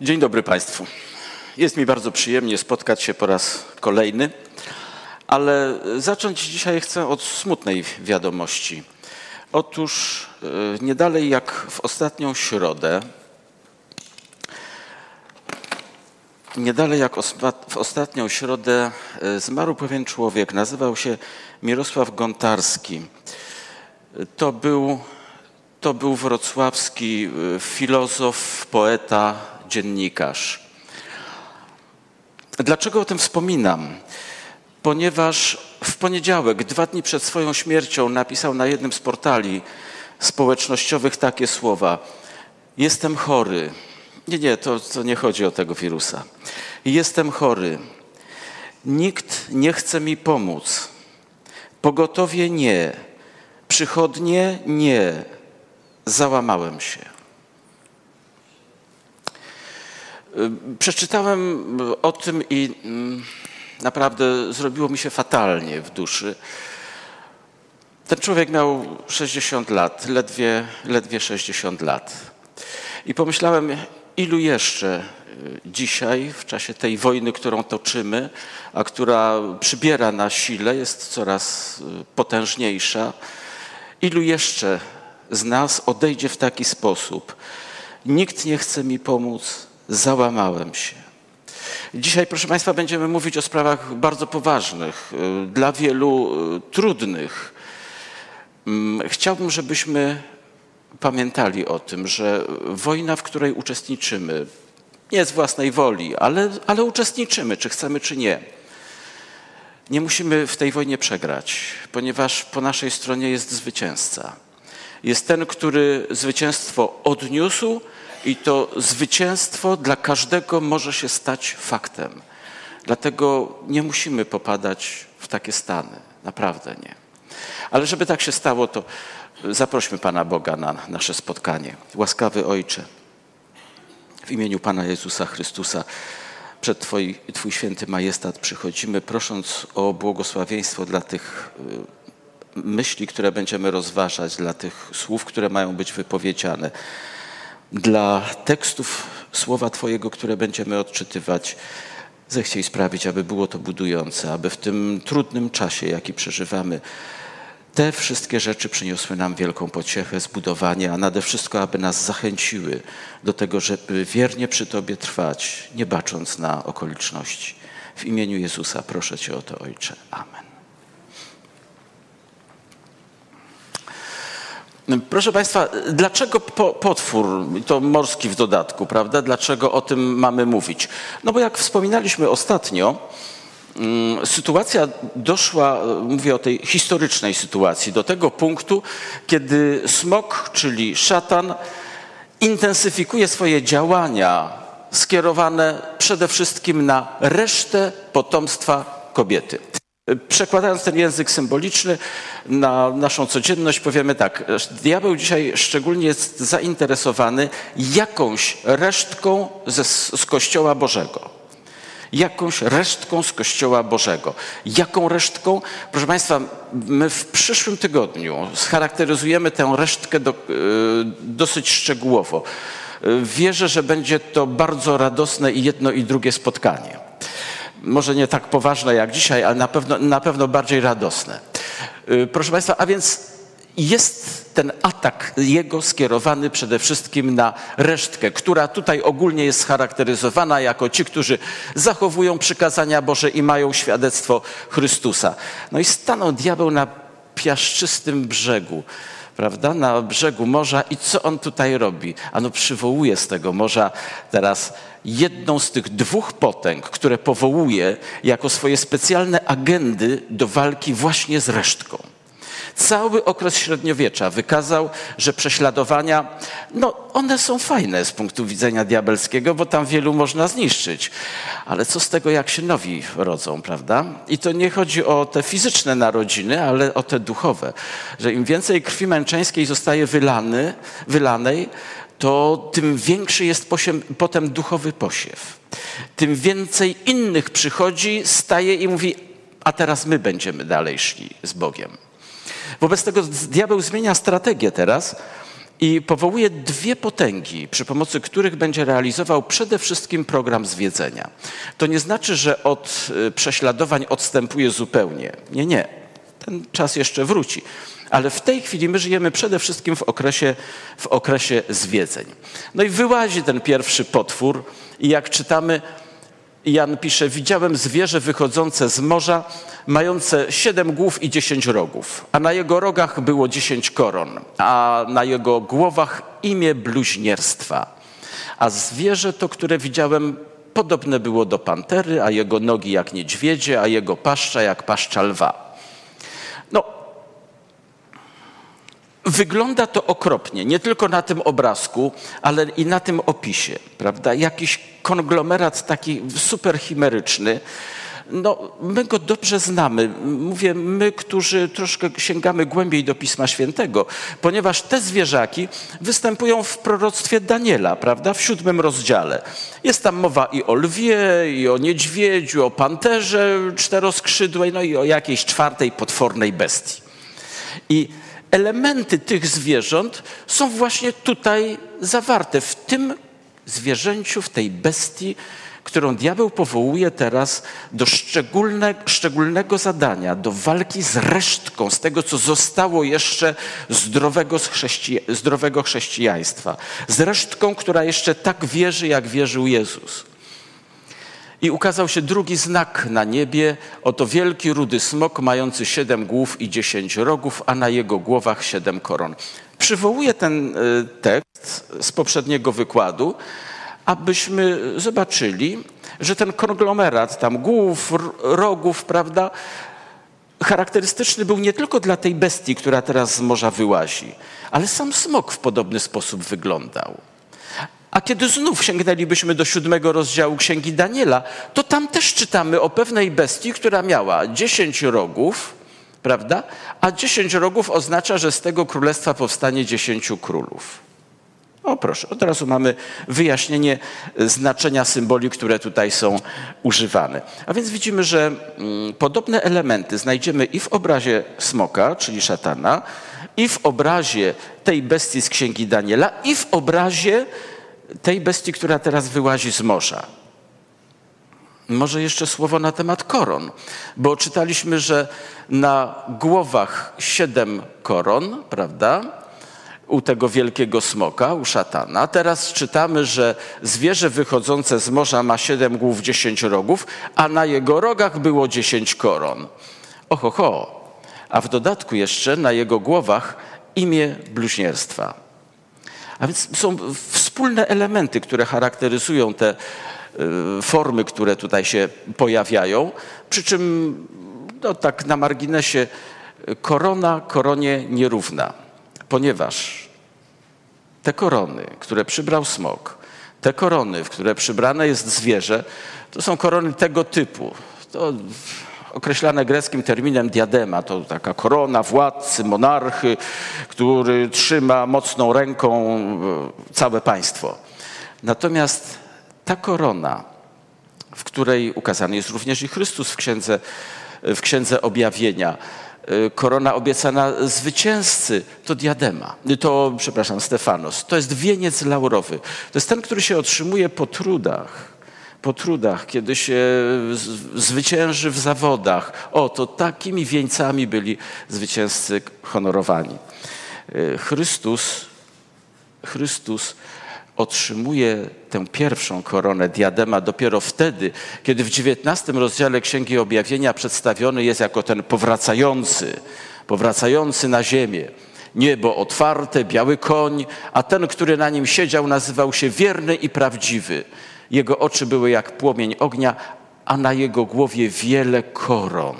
Dzień dobry Państwu. Jest mi bardzo przyjemnie spotkać się po raz kolejny, ale zacząć dzisiaj chcę od smutnej wiadomości. Otóż e, nie dalej jak w ostatnią środę, nie dalej jak w ostatnią środę e, zmarł pewien człowiek, nazywał się Mirosław Gontarski. To był, to był wrocławski e, filozof, poeta, dziennikarz. Dlaczego o tym wspominam? Ponieważ w poniedziałek, dwa dni przed swoją śmiercią, napisał na jednym z portali społecznościowych takie słowa: Jestem chory. Nie, nie, to, to nie chodzi o tego wirusa. Jestem chory. Nikt nie chce mi pomóc. Pogotowie nie. Przychodnie nie. Załamałem się. Przeczytałem o tym i mm, naprawdę zrobiło mi się fatalnie w duszy. Ten człowiek miał 60 lat, ledwie, ledwie 60 lat. I pomyślałem, ilu jeszcze y, dzisiaj, w czasie tej wojny, którą toczymy, a która przybiera na sile, jest coraz y, potężniejsza, ilu jeszcze z nas odejdzie w taki sposób. Nikt nie chce mi pomóc, załamałem się. Dzisiaj, proszę Państwa, będziemy mówić o sprawach bardzo poważnych, y, dla wielu y, trudnych. Mm, chciałbym, żebyśmy pamiętali o tym, że wojna, w której uczestniczymy, nie z własnej woli, ale, ale uczestniczymy, czy chcemy, czy nie. Nie musimy w tej wojnie przegrać, ponieważ po naszej stronie jest zwycięzca. Jest ten, który zwycięstwo odniósł, i to zwycięstwo dla każdego może się stać faktem. Dlatego nie musimy popadać w takie stany. Naprawdę nie. Ale żeby tak się stało, to zaprośmy Pana Boga na nasze spotkanie. Łaskawy Ojcze, w imieniu Pana Jezusa Chrystusa, przed Twój, Twój święty majestat przychodzimy, prosząc o błogosławieństwo dla tych y, myśli, które będziemy rozważać, dla tych słów, które mają być wypowiedziane dla tekstów słowa Twojego, które będziemy odczytywać. Zechciej sprawić, aby było to budujące, aby w tym trudnym czasie, jaki przeżywamy, te wszystkie rzeczy przyniosły nam wielką pociechę, zbudowanie, a nade wszystko, aby nas zachęciły do tego, żeby wiernie przy Tobie trwać, nie bacząc na okoliczności. W imieniu Jezusa proszę Cię o to, Ojcze. Amen. Proszę Państwa, dlaczego potwór, to morski w dodatku, prawda? Dlaczego o tym mamy mówić? No bo jak wspominaliśmy ostatnio, mm, sytuacja doszła, mówię o tej historycznej sytuacji, do tego punktu, kiedy smok, czyli szatan, intensyfikuje swoje działania skierowane przede wszystkim na resztę potomstwa kobiety. Przekładając ten język symboliczny na naszą codzienność, powiemy tak: diabeł dzisiaj szczególnie jest zainteresowany jakąś resztką ze, z Kościoła Bożego. Jakąś resztką z Kościoła Bożego. Jaką resztką? Proszę Państwa, my w przyszłym tygodniu scharakteryzujemy tę resztkę do, e, dosyć szczegółowo. Wierzę, że będzie to bardzo radosne i jedno i drugie spotkanie może nie tak poważne jak dzisiaj, ale na pewno, na pewno bardziej radosne. Y, proszę Państwa, a więc jest ten atak jego skierowany przede wszystkim na resztkę, która tutaj ogólnie jest scharakteryzowana jako ci, którzy zachowują przykazania Boże i mają świadectwo Chrystusa. No i stanął diabeł na piaszczystym brzegu prawda, na brzegu morza i co on tutaj robi? Ano przywołuje z tego morza teraz jedną z tych dwóch potęg, które powołuje jako swoje specjalne agendy do walki właśnie z resztką. Cały okres średniowiecza wykazał, że prześladowania, no one są fajne z punktu widzenia diabelskiego, bo tam wielu można zniszczyć. Ale co z tego, jak się nowi rodzą, prawda? I to nie chodzi o te fizyczne narodziny, ale o te duchowe. Że im więcej krwi męczeńskiej zostaje wylany, wylanej, to tym większy jest potem duchowy posiew. Tym więcej innych przychodzi, staje i mówi, a teraz my będziemy dalej szli z Bogiem. Wobec tego diabeł zmienia strategię teraz i powołuje dwie potęgi, przy pomocy których będzie realizował przede wszystkim program zwiedzenia. To nie znaczy, że od y, prześladowań odstępuje zupełnie. Nie, nie. Ten czas jeszcze wróci. Ale w tej chwili my żyjemy przede wszystkim w okresie, w okresie zwiedzeń. No i wyłazi ten pierwszy potwór i jak czytamy, Jan pisze, widziałem zwierzę wychodzące z morza, mające siedem głów i dziesięć rogów, a na jego rogach było dziesięć koron, a na jego głowach imię bluźnierstwa. A zwierzę to, które widziałem, podobne było do pantery, a jego nogi jak niedźwiedzie, a jego paszcza jak paszcza lwa. No, Wygląda to okropnie, nie tylko na tym obrazku, ale i na tym opisie, prawda? Jakiś konglomerat taki superchimeryczny. No, my go dobrze znamy. Mówię, my, którzy troszkę sięgamy głębiej do Pisma Świętego, ponieważ te zwierzaki występują w proroctwie Daniela, prawda, w siódmym rozdziale. Jest tam mowa i o lwie, i o niedźwiedziu, o panterze czteroskrzydłej, no i o jakiejś czwartej potwornej bestii. I elementy tych zwierząt są właśnie tutaj zawarte, w tym zwierzęciu, w tej bestii, którą diabeł powołuje teraz do szczególne, szczególnego zadania, do walki z resztką, z tego, co zostało jeszcze zdrowego, zdrowego chrześcijaństwa. Z resztką, która jeszcze tak wierzy, jak wierzył Jezus. I ukazał się drugi znak na niebie, oto wielki rudy smok mający siedem głów i dziesięć rogów, a na jego głowach siedem koron. Przywołuję ten y, tekst z poprzedniego wykładu, abyśmy zobaczyli, że ten konglomerat tam głów, rogów, prawda, charakterystyczny był nie tylko dla tej bestii, która teraz z morza wyłazi, ale sam smok w podobny sposób wyglądał. A kiedy znów sięgnęlibyśmy do siódmego rozdziału Księgi Daniela, to tam też czytamy o pewnej bestii, która miała dziesięć rogów, prawda? A dziesięć rogów oznacza, że z tego królestwa powstanie dziesięciu królów. O proszę, od razu mamy wyjaśnienie znaczenia symboli, które tutaj są używane. A więc widzimy, że mm, podobne elementy znajdziemy i w obrazie smoka, czyli szatana, i w obrazie tej bestii z księgi Daniela, i w obrazie tej bestii, która teraz wyłazi z morza. Może jeszcze słowo na temat koron, bo czytaliśmy, że na głowach siedem koron, prawda? U tego wielkiego smoka, u szatana. Teraz czytamy, że zwierzę wychodzące z morza ma siedem głów, dziesięć rogów, a na jego rogach było dziesięć koron. Oho, ho. A w dodatku jeszcze na jego głowach imię bluźnierstwa. A więc są wspólne elementy, które charakteryzują te y, formy, które tutaj się pojawiają. Przy czym, no tak na marginesie, korona koronie nierówna, ponieważ te korony, które przybrał smok, te korony, w które przybrane jest zwierzę, to są korony tego typu. To określane greckim terminem diadema. To taka korona władcy, monarchy, który trzyma mocną ręką e, całe państwo. Natomiast ta korona, w której ukazany jest również i Chrystus w księdze, w księdze objawienia, e, korona obiecana zwycięzcy, to diadema, to, przepraszam, Stefanos. To jest wieniec laurowy. To jest ten, który się otrzymuje po trudach po trudach, kiedy się zwycięży w zawodach. O, to takimi wieńcami byli zwycięzcy honorowani. E, Chrystus, Chrystus otrzymuje tę pierwszą koronę diadema dopiero wtedy, kiedy w XIX rozdziale Księgi Objawienia przedstawiony jest jako ten powracający, powracający na ziemię. Niebo otwarte, biały koń, a ten, który na nim siedział, nazywał się wierny i prawdziwy. Jego oczy były jak płomień ognia, a na jego głowie wiele koron.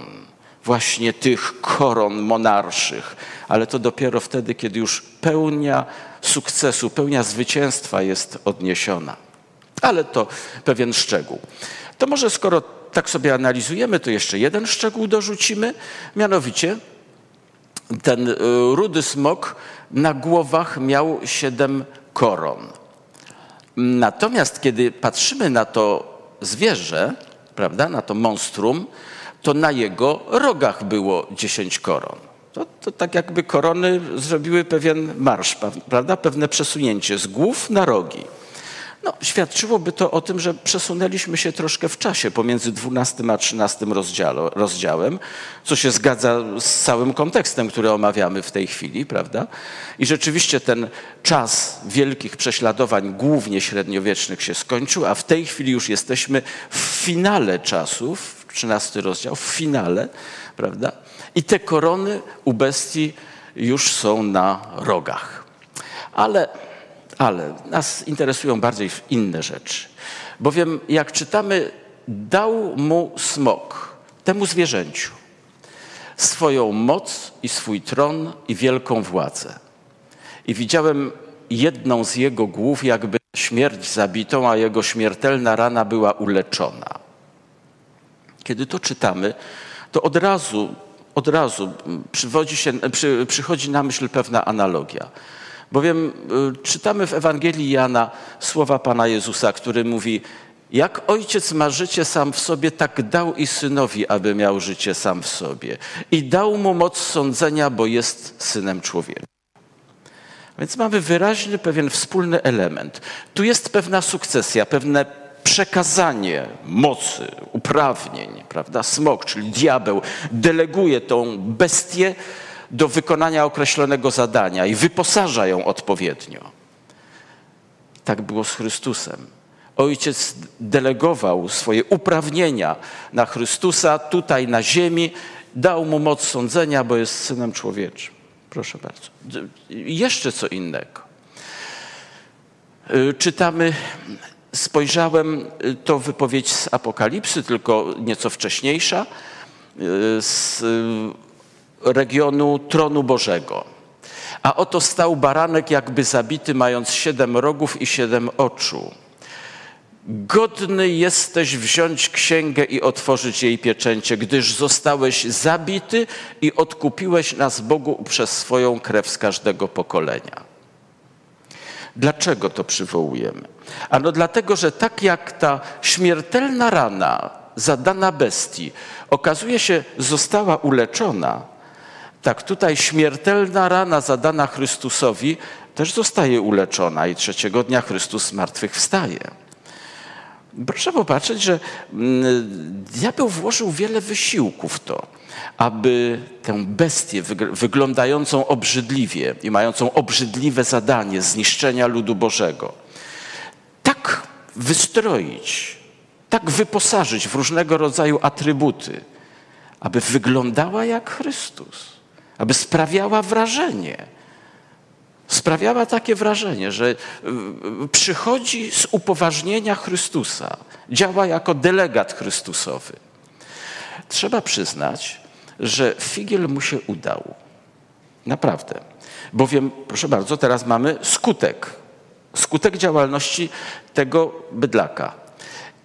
Właśnie tych koron monarszych. Ale to dopiero wtedy, kiedy już pełnia sukcesu, pełnia zwycięstwa jest odniesiona. Ale to pewien szczegół. To może skoro tak sobie analizujemy, to jeszcze jeden szczegół dorzucimy, mianowicie ten y, rudy smok na głowach miał siedem koron. Natomiast kiedy patrzymy na to zwierzę, prawda, na to monstrum, to na jego rogach było dziesięć koron. To, to tak jakby korony zrobiły pewien marsz, prawda? pewne przesunięcie z głów na rogi. No, świadczyłoby to o tym, że przesunęliśmy się troszkę w czasie pomiędzy 12 a 13 rozdziałem, co się zgadza z całym kontekstem, który omawiamy w tej chwili, prawda? I rzeczywiście ten czas wielkich prześladowań, głównie średniowiecznych, się skończył, a w tej chwili już jesteśmy w finale czasów, 13 rozdział, w finale, prawda? I te korony u bestii już są na rogach. Ale ale nas interesują bardziej inne rzeczy. Bowiem jak czytamy, dał mu smok, temu zwierzęciu, swoją moc i swój tron i wielką władzę. I widziałem jedną z jego głów, jakby śmierć zabitą, a jego śmiertelna rana była uleczona. Kiedy to czytamy, to od razu, od razu się, przy, przychodzi na myśl pewna analogia. Bowiem y, czytamy w Ewangelii Jana słowa Pana Jezusa, który mówi: Jak ojciec ma życie sam w sobie, tak dał i synowi, aby miał życie sam w sobie. I dał mu moc sądzenia, bo jest synem człowieka. Więc mamy wyraźny pewien wspólny element. Tu jest pewna sukcesja, pewne przekazanie mocy, uprawnień, prawda? Smok, czyli diabeł, deleguje tą bestię do wykonania określonego zadania i wyposaża ją odpowiednio. Tak było z Chrystusem. Ojciec delegował swoje uprawnienia na Chrystusa tutaj na ziemi, dał mu moc sądzenia, bo jest synem człowieczym. Proszę bardzo. Jeszcze co innego. Y, czytamy, spojrzałem, y, to wypowiedź z Apokalipsy, tylko nieco wcześniejsza, y, z regionu tronu Bożego. A oto stał baranek jakby zabity, mając siedem rogów i siedem oczu. Godny jesteś wziąć księgę i otworzyć jej pieczęcie, gdyż zostałeś zabity i odkupiłeś nas Bogu przez swoją krew z każdego pokolenia. Dlaczego to przywołujemy? Ano dlatego, że tak jak ta śmiertelna rana zadana bestii okazuje się została uleczona, tak tutaj śmiertelna rana zadana Chrystusowi też zostaje uleczona i trzeciego dnia Chrystus z martwych wstaje. Proszę popatrzeć, że mm, diabeł włożył wiele wysiłków w to, aby tę bestię wyglądającą obrzydliwie i mającą obrzydliwe zadanie zniszczenia ludu Bożego, tak wystroić, tak wyposażyć w różnego rodzaju atrybuty, aby wyglądała jak Chrystus aby sprawiała wrażenie. Sprawiała takie wrażenie, że y, przychodzi z upoważnienia Chrystusa, działa jako delegat Chrystusowy. Trzeba przyznać, że figiel mu się udał. Naprawdę. Bowiem, proszę bardzo, teraz mamy skutek. Skutek działalności tego bydlaka.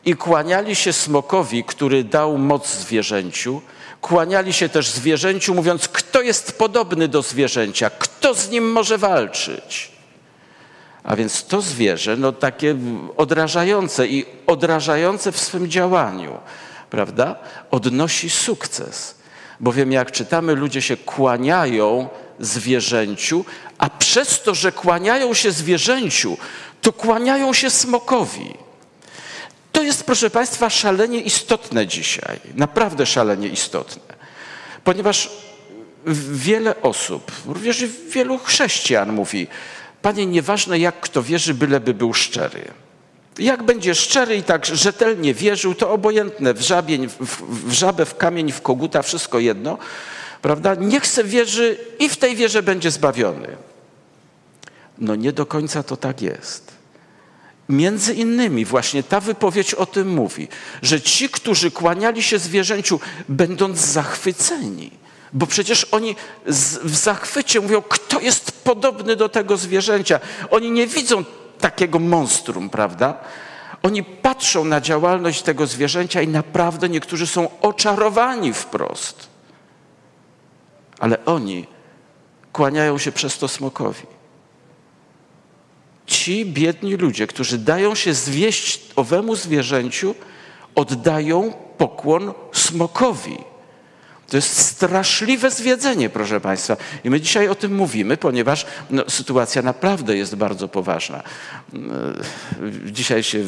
I kłaniali się smokowi, który dał moc zwierzęciu, Kłaniali się też zwierzęciu, mówiąc, kto jest podobny do zwierzęcia, kto z nim może walczyć. A więc to zwierzę, no takie odrażające i odrażające w swym działaniu, prawda, odnosi sukces. Bowiem jak czytamy, ludzie się kłaniają zwierzęciu, a przez to, że kłaniają się zwierzęciu, to kłaniają się smokowi. To jest, proszę Państwa, szalenie istotne dzisiaj, naprawdę szalenie istotne, ponieważ wiele osób, również wielu chrześcijan mówi, Panie, nieważne jak kto wierzy, byleby był szczery. Jak będzie szczery i tak rzetelnie wierzył, to obojętne, w, żabień, w, w żabę, w kamień, w koguta, wszystko jedno, prawda? Niech se wierzy i w tej wierze będzie zbawiony. No nie do końca to tak jest. Między innymi właśnie ta wypowiedź o tym mówi, że ci, którzy kłaniali się zwierzęciu, będąc zachwyceni, bo przecież oni w zachwycie mówią, kto jest podobny do tego zwierzęcia. Oni nie widzą takiego monstrum, prawda? Oni patrzą na działalność tego zwierzęcia i naprawdę niektórzy są oczarowani wprost. Ale oni kłaniają się przez to smokowi ci biedni ludzie, którzy dają się zwieść owemu zwierzęciu, oddają pokłon smokowi. To jest straszliwe zwiedzenie, proszę Państwa. I my dzisiaj o tym mówimy, ponieważ no, sytuacja naprawdę jest bardzo poważna. Dzisiaj się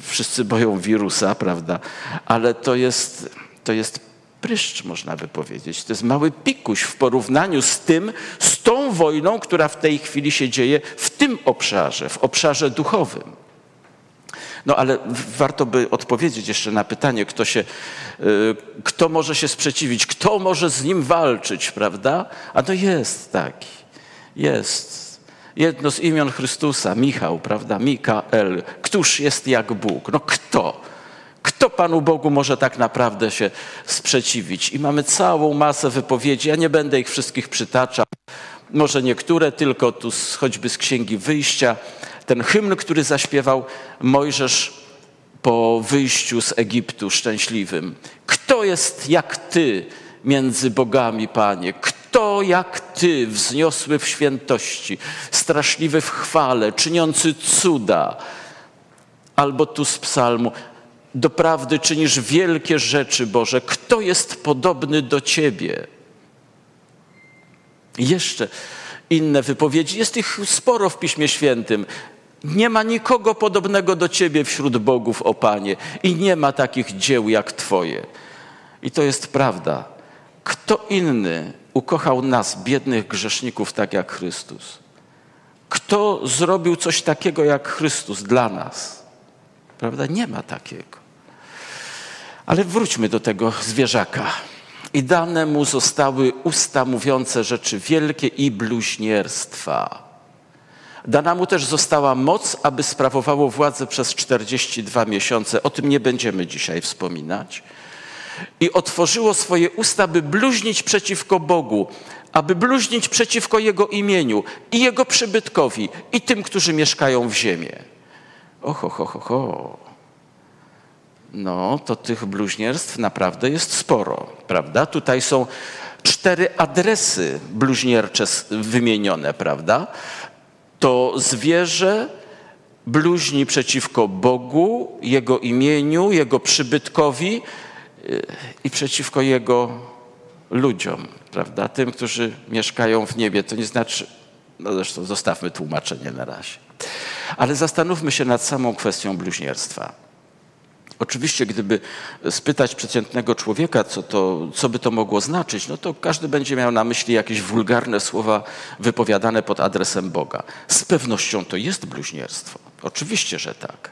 wszyscy boją wirusa, prawda? Ale to jest, to jest pryszcz, można by powiedzieć. To jest mały pikuś w porównaniu z tym, z tą wojną, która w tej chwili się dzieje w tym obszarze, w obszarze duchowym. No ale warto by odpowiedzieć jeszcze na pytanie, kto, się, y, kto może się sprzeciwić, kto może z nim walczyć, prawda? A to jest taki, jest. Jedno z imion Chrystusa, Michał, prawda? Mikael. Któż jest jak Bóg? No kto? Kto Panu Bogu może tak naprawdę się sprzeciwić? I mamy całą masę wypowiedzi. Ja nie będę ich wszystkich przytaczał. Może niektóre tylko tu choćby z Księgi Wyjścia. Ten hymn, który zaśpiewał Mojżesz po wyjściu z Egiptu szczęśliwym. Kto jest jak Ty między bogami, Panie? Kto jak Ty wzniosły w świętości, straszliwy w chwale, czyniący cuda? Albo tu z psalmu. Doprawdy czynisz wielkie rzeczy, Boże. Kto jest podobny do Ciebie? Jeszcze inne wypowiedzi. Jest ich sporo w Piśmie Świętym. Nie ma nikogo podobnego do Ciebie wśród bogów, o Panie, i nie ma takich dzieł jak Twoje. I to jest prawda. Kto inny ukochał nas, biednych grzeszników, tak jak Chrystus? Kto zrobił coś takiego jak Chrystus dla nas? Prawda? Nie ma takiego. Ale wróćmy do tego zwierzaka. I dane mu zostały usta mówiące rzeczy wielkie i bluźnierstwa. Dana mu też została moc, aby sprawowało władzę przez 42 miesiące. O tym nie będziemy dzisiaj wspominać. I otworzyło swoje usta, by bluźnić przeciwko Bogu, aby bluźnić przeciwko Jego imieniu i Jego przybytkowi i tym, którzy mieszkają w ziemię. Oho, ho, ho, ho. No, to tych bluźnierstw naprawdę jest sporo, prawda? Tutaj są cztery adresy bluźniercze wymienione, prawda? to zwierzę bluźni przeciwko Bogu, Jego imieniu, Jego przybytkowi y, i przeciwko Jego ludziom, prawda? Tym, którzy mieszkają w niebie. To nie znaczy, no zresztą zostawmy tłumaczenie na razie. Ale zastanówmy się nad samą kwestią bluźnierstwa. Oczywiście, gdyby spytać przeciętnego człowieka, co, to, co by to mogło znaczyć, no to każdy będzie miał na myśli jakieś wulgarne słowa wypowiadane pod adresem Boga. Z pewnością to jest bluźnierstwo. Oczywiście, że tak.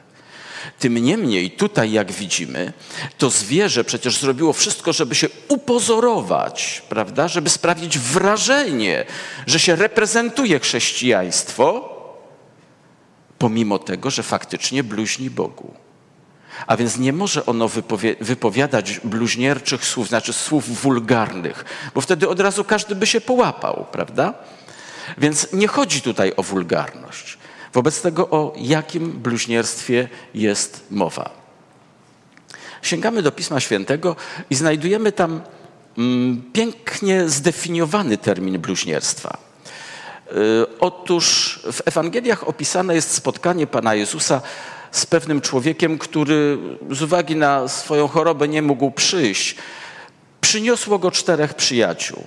Tym niemniej, tutaj jak widzimy, to zwierzę przecież zrobiło wszystko, żeby się upozorować, prawda? Żeby sprawić wrażenie, że się reprezentuje chrześcijaństwo, pomimo tego, że faktycznie bluźni Bogu. A więc nie może ono wypowiadać bluźnierczych słów, znaczy słów wulgarnych, bo wtedy od razu każdy by się połapał, prawda? Więc nie chodzi tutaj o wulgarność. Wobec tego o jakim bluźnierstwie jest mowa? Sięgamy do Pisma Świętego i znajdujemy tam mm, pięknie zdefiniowany termin bluźnierstwa. Y, otóż w Ewangeliach opisane jest spotkanie Pana Jezusa z pewnym człowiekiem, który z uwagi na swoją chorobę nie mógł przyjść. Przyniosło go czterech przyjaciół.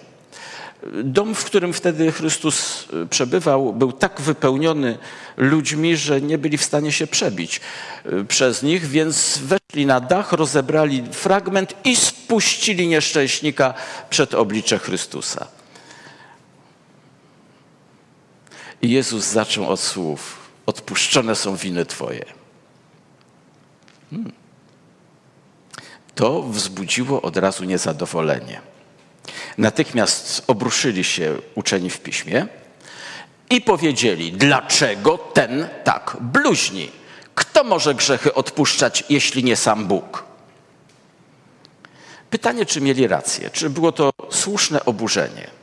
Dom, w którym wtedy Chrystus e, przebywał, był tak wypełniony ludźmi, że nie byli w stanie się przebić e, przez nich, więc weszli na dach, rozebrali fragment i spuścili nieszczęśnika przed oblicze Chrystusa. I Jezus zaczął od słów: Odpuszczone są winy Twoje. Hmm. To wzbudziło od razu niezadowolenie. Natychmiast obruszyli się uczeni w piśmie i powiedzieli, dlaczego ten tak bluźni? Kto może grzechy odpuszczać, jeśli nie sam Bóg? Pytanie, czy mieli rację, czy było to słuszne oburzenie.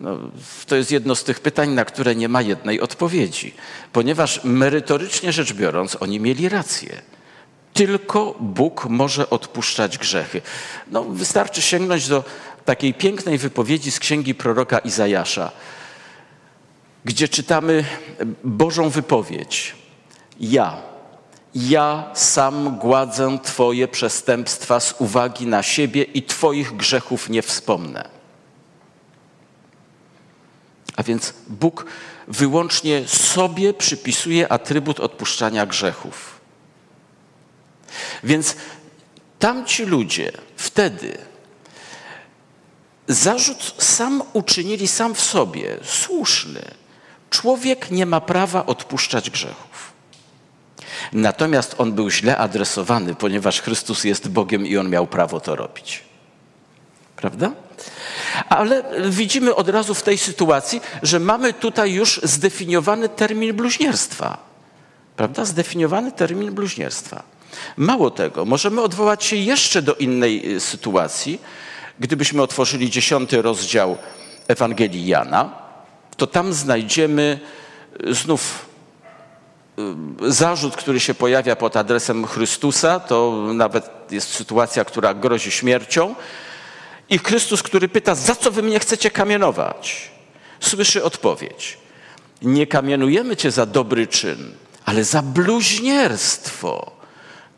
No, to jest jedno z tych pytań, na które nie ma jednej odpowiedzi, ponieważ merytorycznie rzecz biorąc, oni mieli rację. Tylko Bóg może odpuszczać grzechy. No, wystarczy sięgnąć do takiej pięknej wypowiedzi z księgi proroka Izajasza, gdzie czytamy Bożą wypowiedź. Ja, ja sam gładzę Twoje przestępstwa z uwagi na siebie i Twoich grzechów nie wspomnę. A więc Bóg wyłącznie sobie przypisuje atrybut odpuszczania grzechów. Więc tamci ludzie wtedy zarzut sam uczynili sam w sobie, słuszny. Człowiek nie ma prawa odpuszczać grzechów. Natomiast on był źle adresowany, ponieważ Chrystus jest Bogiem i on miał prawo to robić. Prawda? Ale widzimy od razu w tej sytuacji, że mamy tutaj już zdefiniowany termin bluźnierstwa. Prawda? Zdefiniowany termin bluźnierstwa. Mało tego, możemy odwołać się jeszcze do innej y, sytuacji. Gdybyśmy otworzyli dziesiąty rozdział Ewangelii Jana, to tam znajdziemy y, znów y, zarzut, który się pojawia pod adresem Chrystusa. To nawet jest sytuacja, która grozi śmiercią. I Chrystus, który pyta, za co wy mnie chcecie kamienować? Słyszy odpowiedź. Nie kamienujemy cię za dobry czyn, ale za bluźnierstwo.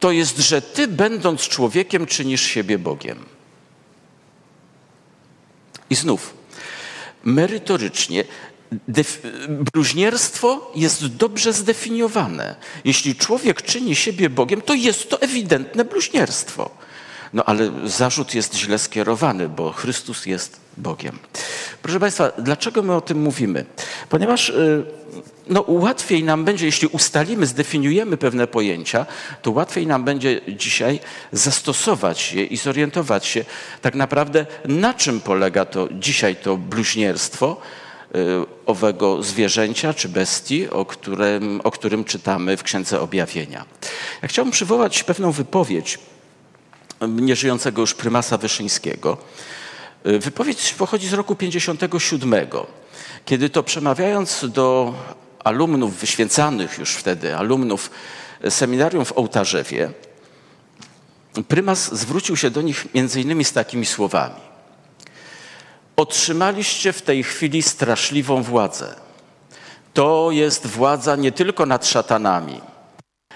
To jest, że ty, będąc człowiekiem, czynisz siebie Bogiem. I znów, merytorycznie, bluźnierstwo jest dobrze zdefiniowane. Jeśli człowiek czyni siebie Bogiem, to jest to ewidentne bluźnierstwo. No ale zarzut jest źle skierowany, bo Chrystus jest Bogiem. Proszę Państwa, dlaczego my o tym mówimy? Ponieważ y, no, łatwiej nam będzie, jeśli ustalimy, zdefiniujemy pewne pojęcia, to łatwiej nam będzie dzisiaj zastosować je i zorientować się tak naprawdę, na czym polega to dzisiaj to bluźnierstwo y, owego zwierzęcia czy bestii, o którym, o którym czytamy w Księdze Objawienia. Ja chciałbym przywołać pewną wypowiedź nieżyjącego już prymasa Wyszyńskiego. Y, wypowiedź pochodzi z roku 57, kiedy to przemawiając do alumnów wyświęcanych już wtedy, alumnów seminarium w Ołtarzewie, prymas zwrócił się do nich między innymi z takimi słowami. Otrzymaliście w tej chwili straszliwą władzę. To jest władza nie tylko nad szatanami,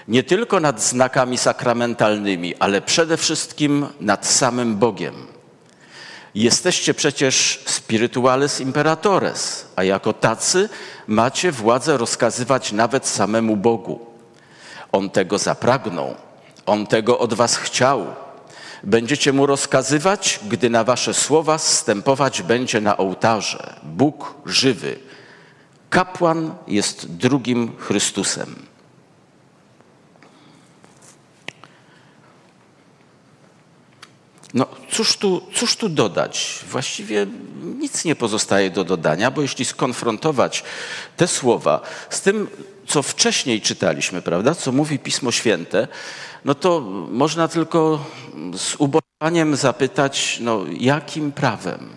nie tylko nad znakami sakramentalnymi, ale przede wszystkim nad samym Bogiem. Jesteście przecież spirituales imperatores, a jako tacy macie władzę rozkazywać nawet samemu Bogu. On tego zapragnął, on tego od was chciał. Będziecie mu rozkazywać, gdy na wasze słowa zstępować będzie na ołtarze Bóg żywy. Kapłan jest drugim Chrystusem. No cóż tu, cóż tu dodać? Właściwie nic nie pozostaje do dodania, bo jeśli skonfrontować te słowa z tym, co wcześniej czytaliśmy, prawda, co mówi Pismo Święte, no to można tylko z ubolewaniem zapytać, no jakim prawem?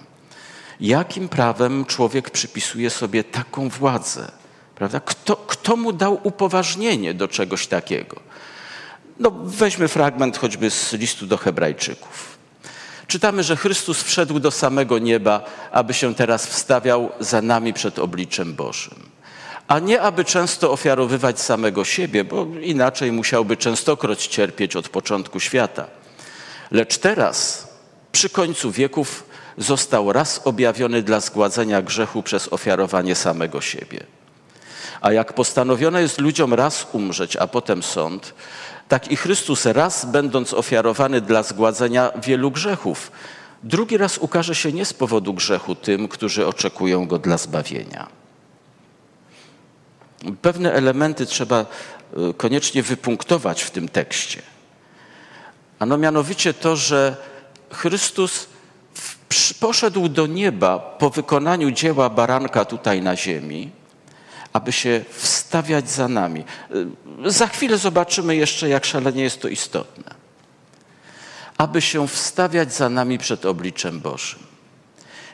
Jakim prawem człowiek przypisuje sobie taką władzę? Prawda? Kto, kto mu dał upoważnienie do czegoś takiego? No, weźmy fragment choćby z listu do Hebrajczyków. Czytamy, że Chrystus wszedł do samego nieba, aby się teraz wstawiał za nami przed obliczem Bożym. A nie aby często ofiarowywać samego siebie, bo inaczej musiałby częstokroć cierpieć od początku świata. Lecz teraz, przy końcu wieków, został raz objawiony dla zgładzenia grzechu przez ofiarowanie samego siebie. A jak postanowione jest ludziom raz umrzeć, a potem sąd, tak i Chrystus raz będąc ofiarowany dla zgładzenia wielu grzechów, drugi raz ukaże się nie z powodu grzechu tym, którzy oczekują go dla zbawienia. Pewne elementy trzeba e, koniecznie wypunktować w tym tekście. Ano mianowicie to, że Chrystus poszedł do nieba po wykonaniu dzieła baranka tutaj na ziemi, aby się wstawiać za nami. Za chwilę zobaczymy jeszcze, jak szalenie jest to istotne. Aby się wstawiać za nami przed obliczem Bożym.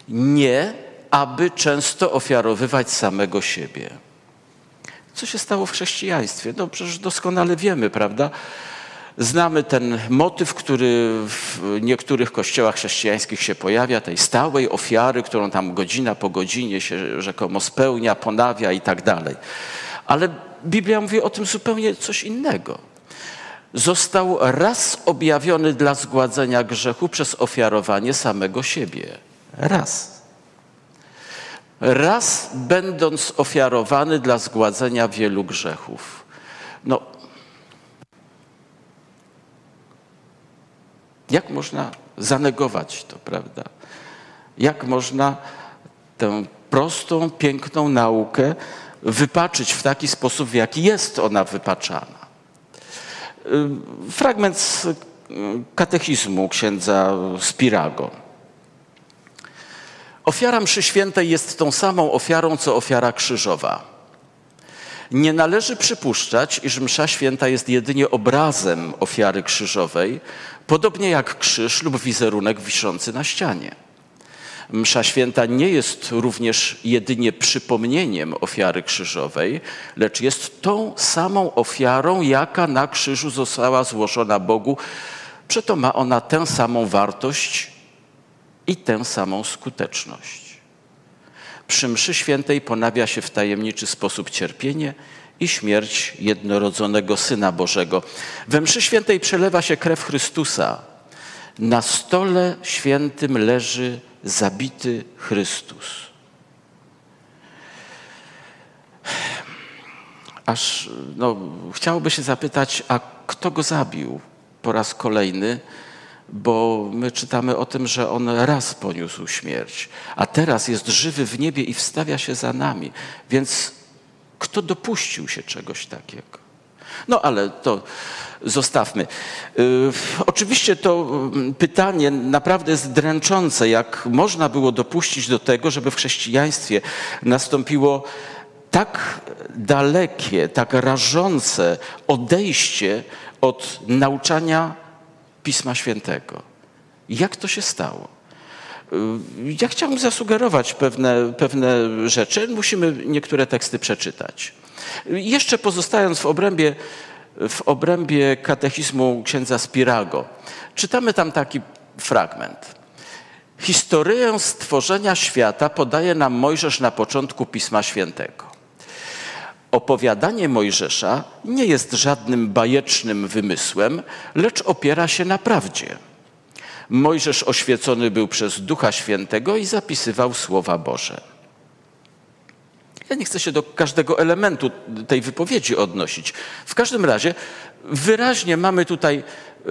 Nie, aby często ofiarowywać samego siebie. Co się stało w chrześcijaństwie? No przecież doskonale wiemy, prawda? Znamy ten motyw, który w niektórych kościołach chrześcijańskich się pojawia, tej stałej ofiary, którą tam godzina po godzinie się rzekomo spełnia, ponawia i tak dalej. Ale Biblia mówi o tym zupełnie coś innego. został raz objawiony dla zgładzenia grzechu przez ofiarowanie samego siebie. Raz. Raz będąc ofiarowany dla zgładzenia wielu grzechów. No, jak można zanegować to, prawda? Jak można tę prostą, piękną naukę wypaczyć w taki sposób, w jaki jest ona wypaczana? Fragment z y, katechizmu księdza Spirago. Ofiara mszy świętej jest tą samą ofiarą, co ofiara krzyżowa. Nie należy przypuszczać, iż msza święta jest jedynie obrazem ofiary krzyżowej, podobnie jak krzyż lub wizerunek wiszący na ścianie. Msza święta nie jest również jedynie przypomnieniem ofiary krzyżowej, lecz jest tą samą ofiarą, jaka na krzyżu została złożona Bogu. Przeto ma ona tę samą wartość i tę samą skuteczność. Przy mszy świętej ponawia się w tajemniczy sposób cierpienie i śmierć jednorodzonego Syna Bożego. We mszy świętej przelewa się krew Chrystusa. Na stole świętym leży zabity Chrystus. Aż no, chciałoby się zapytać, a kto go zabił po raz kolejny? Bo my czytamy o tym, że on raz poniósł śmierć, a teraz jest żywy w niebie i wstawia się za nami. Więc kto dopuścił się czegoś takiego? No ale to zostawmy. Y, oczywiście to mm, pytanie naprawdę jest dręczące, jak można było dopuścić do tego, żeby w chrześcijaństwie nastąpiło tak dalekie, tak rażące odejście od nauczania Pisma Świętego. Jak to się stało? Ja chciałbym zasugerować pewne, pewne rzeczy. Musimy niektóre teksty przeczytać. Jeszcze pozostając w obrębie w obrębie katechizmu księdza Spirago. Czytamy tam taki fragment. Historię stworzenia świata podaje nam Mojżesz na początku Pisma Świętego. Opowiadanie Mojżesza nie jest żadnym bajecznym wymysłem, lecz opiera się na prawdzie. Mojżesz oświecony był przez Ducha Świętego i zapisywał słowa Boże. Ja nie chcę się do każdego elementu tej wypowiedzi odnosić. W każdym razie wyraźnie mamy tutaj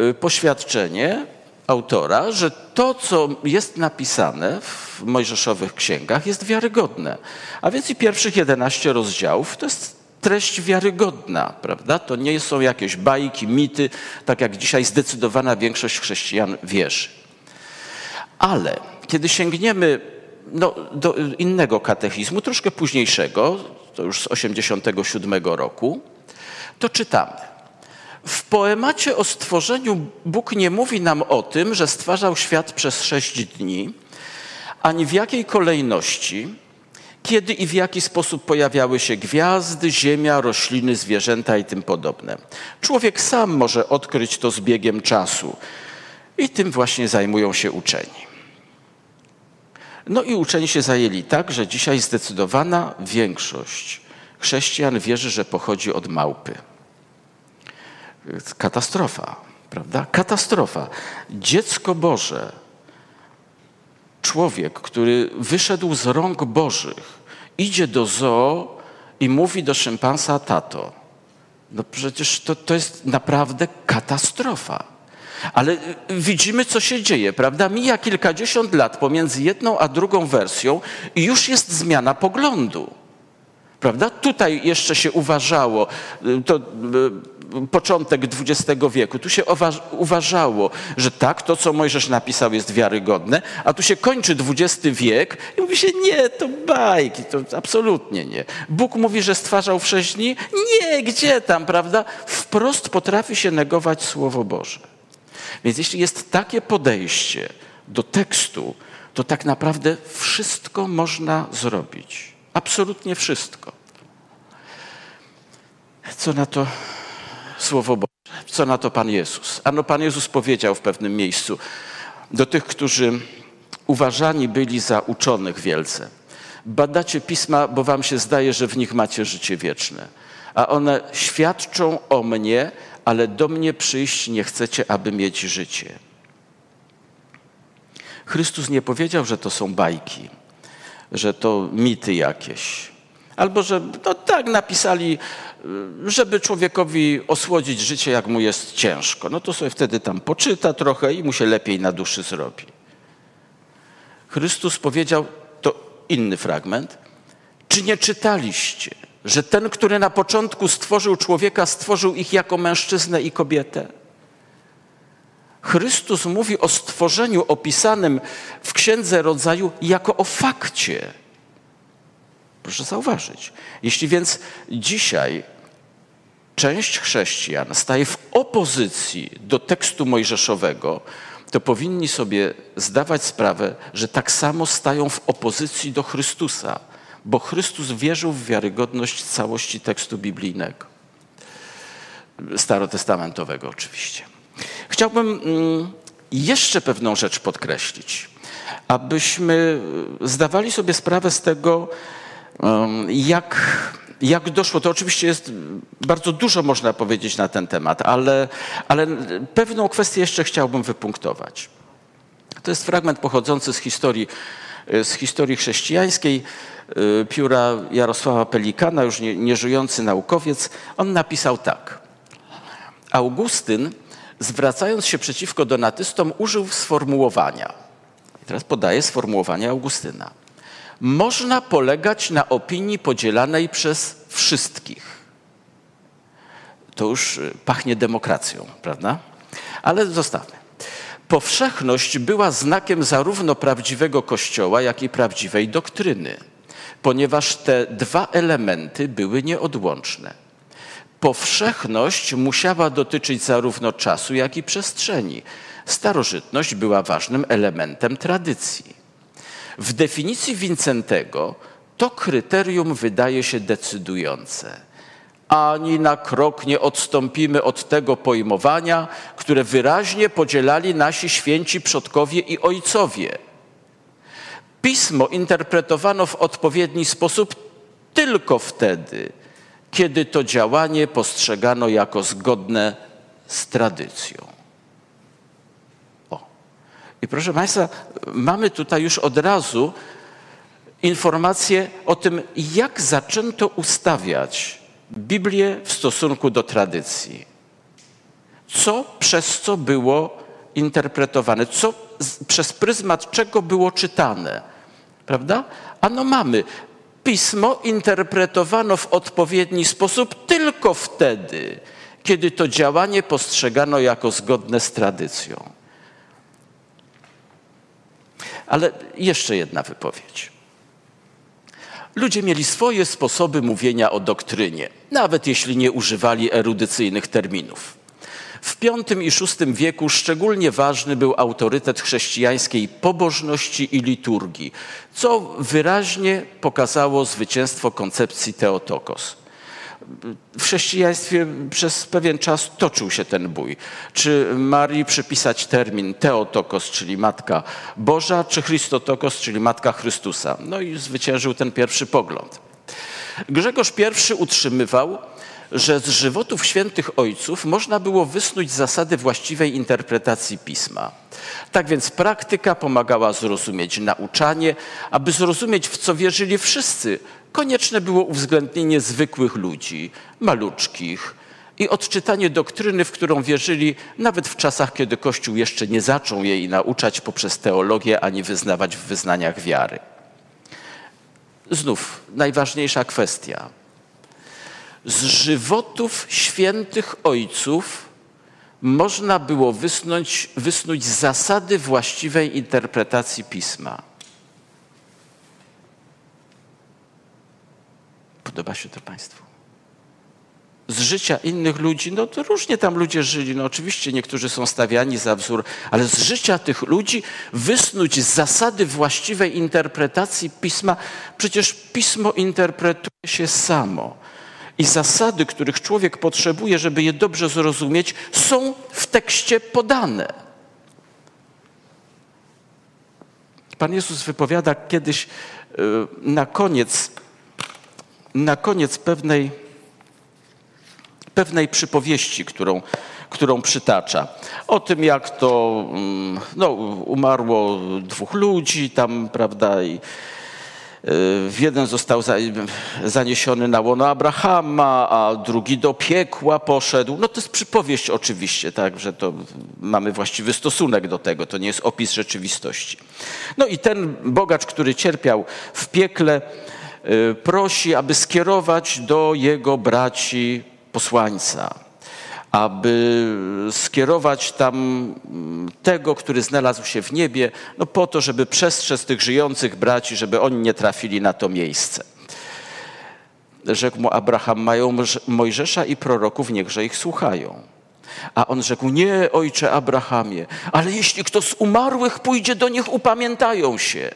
y, poświadczenie autora, że to, co jest napisane w mojżeszowych księgach, jest wiarygodne. A więc i pierwszych 11 rozdziałów to jest treść wiarygodna, prawda? To nie są jakieś bajki, mity, tak jak dzisiaj zdecydowana większość chrześcijan wierzy. Ale kiedy sięgniemy no, do innego katechizmu, troszkę późniejszego, to już z 87 roku, to czytamy. W poemacie o stworzeniu Bóg nie mówi nam o tym, że stwarzał świat przez sześć dni, ani w jakiej kolejności, kiedy i w jaki sposób pojawiały się gwiazdy, ziemia, rośliny, zwierzęta i tym podobne. Człowiek sam może odkryć to z biegiem czasu i tym właśnie zajmują się uczeni. No i uczeni się zajęli tak, że dzisiaj zdecydowana większość chrześcijan wierzy, że pochodzi od małpy. Katastrofa, prawda? Katastrofa. Dziecko Boże, człowiek, który wyszedł z rąk Bożych, idzie do zoo i mówi do szympansa tato. No przecież to, to jest naprawdę katastrofa. Ale y, widzimy, co się dzieje, prawda? Mija kilkadziesiąt lat pomiędzy jedną a drugą wersją i już jest zmiana poglądu. Prawda? Tutaj jeszcze się uważało, y, to y, początek XX wieku, tu się uważało, że tak, to co Mojżesz napisał jest wiarygodne, a tu się kończy XX wiek i mówi się, nie, to bajki, to absolutnie nie. Bóg mówi, że stwarzał w sześć dni? Nie, gdzie tam, prawda? Wprost potrafi się negować Słowo Boże. Więc jeśli jest takie podejście do tekstu, to tak naprawdę wszystko można zrobić. Absolutnie wszystko. Co na to Słowo Boże? Co na to Pan Jezus? Ano Pan Jezus powiedział w pewnym miejscu do tych, którzy uważani byli za uczonych wielce. Badacie pisma, bo wam się zdaje, że w nich macie życie wieczne. A one świadczą o mnie, ale do mnie przyjść nie chcecie, aby mieć życie. Chrystus nie powiedział, że to są bajki, że to mity jakieś. Albo że no tak napisali, żeby człowiekowi osłodzić życie, jak mu jest ciężko. No to sobie wtedy tam poczyta trochę i mu się lepiej na duszy zrobi. Chrystus powiedział, to inny fragment, czy nie czytaliście, że ten, który na początku stworzył człowieka, stworzył ich jako mężczyznę i kobietę? Chrystus mówi o stworzeniu opisanym w Księdze Rodzaju jako o fakcie. Proszę zauważyć. Jeśli więc dzisiaj część chrześcijan staje w opozycji do tekstu mojżeszowego, to powinni sobie zdawać sprawę, że tak samo stają w opozycji do Chrystusa, bo Chrystus wierzył w wiarygodność całości tekstu biblijnego. Starotestamentowego oczywiście. Chciałbym mm, jeszcze pewną rzecz podkreślić, abyśmy zdawali sobie sprawę z tego, jak, jak doszło. To oczywiście jest bardzo dużo można powiedzieć na ten temat, ale, ale pewną kwestię jeszcze chciałbym wypunktować. To jest fragment pochodzący z historii, z historii chrześcijańskiej y, pióra Jarosława Pelikana, już nie, nieżyjący naukowiec. On napisał tak. Augustyn zwracając się przeciwko donatystom, użył sformułowania. I teraz podaję sformułowanie Augustyna. Można polegać na opinii podzielanej przez wszystkich. To już y, pachnie demokracją, prawda? Ale zostawmy. Powszechność była znakiem zarówno prawdziwego Kościoła, jak i prawdziwej doktryny, ponieważ te dwa elementy były nieodłączne powszechność musiała dotyczyć zarówno czasu, jak i przestrzeni. Starożytność była ważnym elementem tradycji. W definicji Wincentego to kryterium wydaje się decydujące. Ani na krok nie odstąpimy od tego pojmowania, które wyraźnie podzielali nasi święci przodkowie i ojcowie. Pismo interpretowano w odpowiedni sposób tylko wtedy, kiedy to działanie postrzegano jako zgodne z tradycją. I proszę Państwa, mamy tutaj już od razu informację o tym, jak zaczęto ustawiać Biblię w stosunku do tradycji. Co przez co było interpretowane, co przez pryzmat czego było czytane. Prawda? Ano mamy pismo interpretowano w odpowiedni sposób tylko wtedy, kiedy to działanie postrzegano jako zgodne z tradycją. Ale jeszcze jedna wypowiedź. Ludzie mieli swoje sposoby mówienia o doktrynie, nawet jeśli nie używali erudycyjnych terminów. W V i VI wieku szczególnie ważny był autorytet chrześcijańskiej pobożności i liturgii, co wyraźnie pokazało zwycięstwo koncepcji Teotokos. W chrześcijaństwie przez pewien czas toczył się ten bój. Czy Marii przypisać termin Teotokos, czyli Matka Boża, czy Christotokos, czyli Matka Chrystusa? No i zwyciężył ten pierwszy pogląd. Grzegorz I utrzymywał, że z żywotów świętych ojców można było wysnuć zasady właściwej interpretacji pisma. Tak więc praktyka pomagała zrozumieć nauczanie, aby zrozumieć, w co wierzyli wszyscy. Konieczne było uwzględnienie zwykłych ludzi, maluczkich, i odczytanie doktryny, w którą wierzyli, nawet w czasach, kiedy Kościół jeszcze nie zaczął jej nauczać poprzez teologię ani wyznawać w wyznaniach wiary. Znów najważniejsza kwestia z żywotów świętych ojców można było wysnuć, wysnuć zasady właściwej interpretacji pisma. Podoba się to Państwu? Z życia innych ludzi, no to różnie tam ludzie żyli, no oczywiście niektórzy są stawiani za wzór, ale z życia tych ludzi wysnuć zasady właściwej interpretacji pisma, przecież pismo interpretuje się samo. I zasady, których człowiek potrzebuje, żeby je dobrze zrozumieć, są w tekście podane. Pan Jezus wypowiada kiedyś e, na koniec, na koniec pewnej, pewnej przypowieści, którą, którą przytacza. O tym, jak to mm, no, umarło dwóch ludzi tam, prawda, i Jeden został zaniesiony na łono Abrahama, a drugi do piekła poszedł. No to jest przypowieść oczywiście, tak, że to mamy właściwy stosunek do tego, to nie jest opis rzeczywistości. No i ten bogacz, który cierpiał w piekle, y, prosi, aby skierować do jego braci posłańca aby skierować tam mm, tego, który znalazł się w niebie, no po to, żeby przestrzec tych żyjących braci, żeby oni nie trafili na to miejsce. Rzekł mu Abraham, mają Mojżesza i proroków, niechże ich słuchają. A on rzekł, nie, ojcze Abrahamie, ale jeśli kto z umarłych pójdzie do nich, upamiętają się.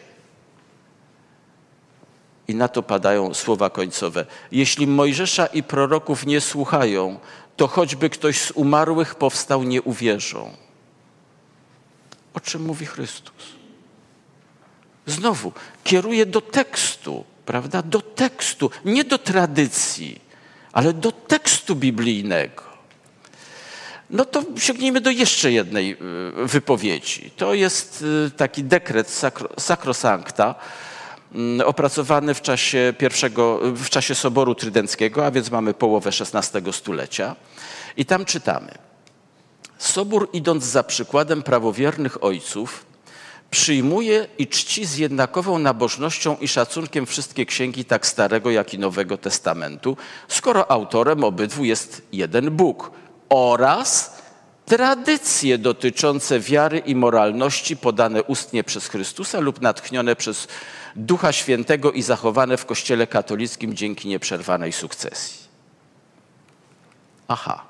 I na to padają słowa końcowe. Jeśli Mojżesza i proroków nie słuchają, to choćby ktoś z umarłych powstał, nie uwierzą. O czym mówi Chrystus? Znowu kieruje do tekstu, prawda? Do tekstu, nie do tradycji, ale do tekstu biblijnego. No to sięgnijmy do jeszcze jednej y, wypowiedzi. To jest y, taki dekret Sacrosancta, Mm, opracowany w czasie, pierwszego, w czasie Soboru Trydenckiego, a więc mamy połowę XVI stulecia. I tam czytamy. Sobór, idąc za przykładem prawowiernych ojców, przyjmuje i czci z jednakową nabożnością i szacunkiem wszystkie księgi tak Starego, jak i Nowego Testamentu, skoro autorem obydwu jest jeden Bóg oraz tradycje dotyczące wiary i moralności podane ustnie przez Chrystusa lub natchnione przez Ducha Świętego i zachowane w Kościele katolickim dzięki nieprzerwanej sukcesji. Aha.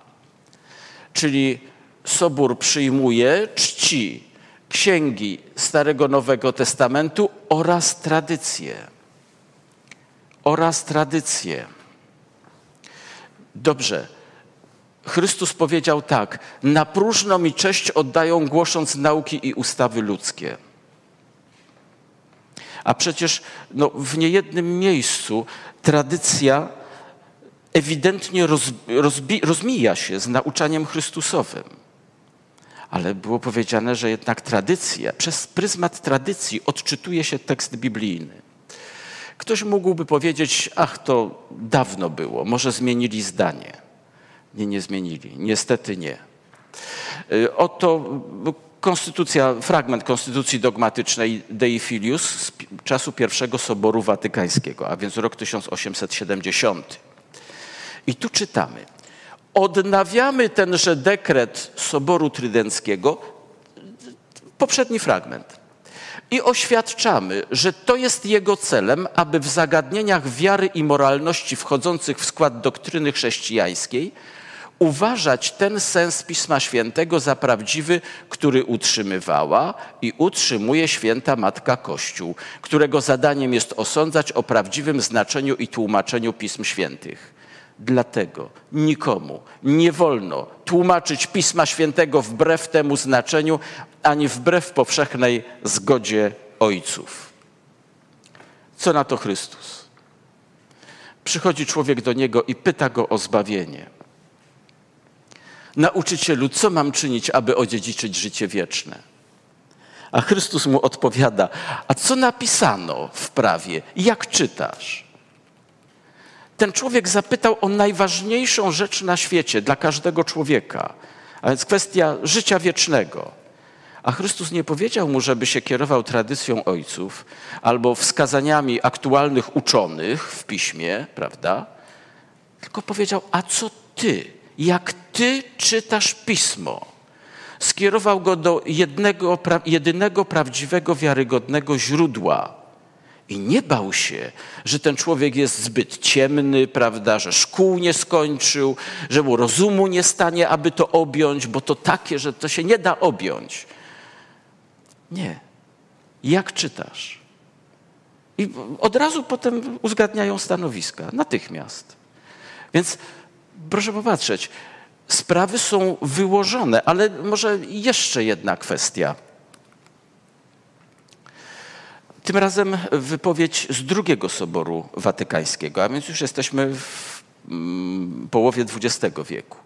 Czyli Sobór przyjmuje, czci księgi Starego Nowego Testamentu oraz tradycje. Oraz tradycje. Dobrze. Chrystus powiedział tak: Na próżno mi cześć oddają, głosząc nauki i ustawy ludzkie. A przecież no, w niejednym miejscu tradycja ewidentnie rozmija się z nauczaniem Chrystusowym. Ale było powiedziane, że jednak tradycja, przez pryzmat tradycji odczytuje się tekst biblijny. Ktoś mógłby powiedzieć, ach, to dawno było, może zmienili zdanie. Nie, zmienili. Niestety nie. Y, oto konstytucja, fragment konstytucji dogmatycznej Dei Filius z czasu pierwszego Soboru Watykańskiego, a więc rok 1870. I tu czytamy. Odnawiamy tenże dekret Soboru Trydenckiego, poprzedni fragment, i oświadczamy, że to jest jego celem, aby w zagadnieniach wiary i moralności wchodzących w skład doktryny chrześcijańskiej uważać ten sens Pisma Świętego za prawdziwy, który utrzymywała i utrzymuje święta Matka Kościół, którego zadaniem jest osądzać o prawdziwym znaczeniu i tłumaczeniu Pism Świętych. Dlatego nikomu nie wolno tłumaczyć Pisma Świętego wbrew temu znaczeniu, ani wbrew powszechnej zgodzie ojców. Co na to Chrystus? Przychodzi człowiek do niego i pyta go o zbawienie. Nauczycielu, co mam czynić, aby odziedziczyć życie wieczne? A Chrystus mu odpowiada: A co napisano w prawie? Jak czytasz? Ten człowiek zapytał o najważniejszą rzecz na świecie dla każdego człowieka, a więc kwestia życia wiecznego. A Chrystus nie powiedział mu, żeby się kierował tradycją ojców albo wskazaniami aktualnych uczonych w piśmie, prawda? Tylko powiedział: A co ty? Jak ty czytasz pismo. Skierował go do jednego, jedynego prawdziwego, wiarygodnego źródła. I nie bał się, że ten człowiek jest zbyt ciemny, prawda, że szkół nie skończył, że mu rozumu nie stanie, aby to objąć, bo to takie, że to się nie da objąć. Nie. Jak czytasz? I od razu potem uzgadniają stanowiska, natychmiast. Więc proszę popatrzeć, sprawy są wyłożone, ale może jeszcze jedna kwestia. Tym razem wypowiedź z drugiego Soboru Watykańskiego, a więc już jesteśmy w mm, połowie XX wieku.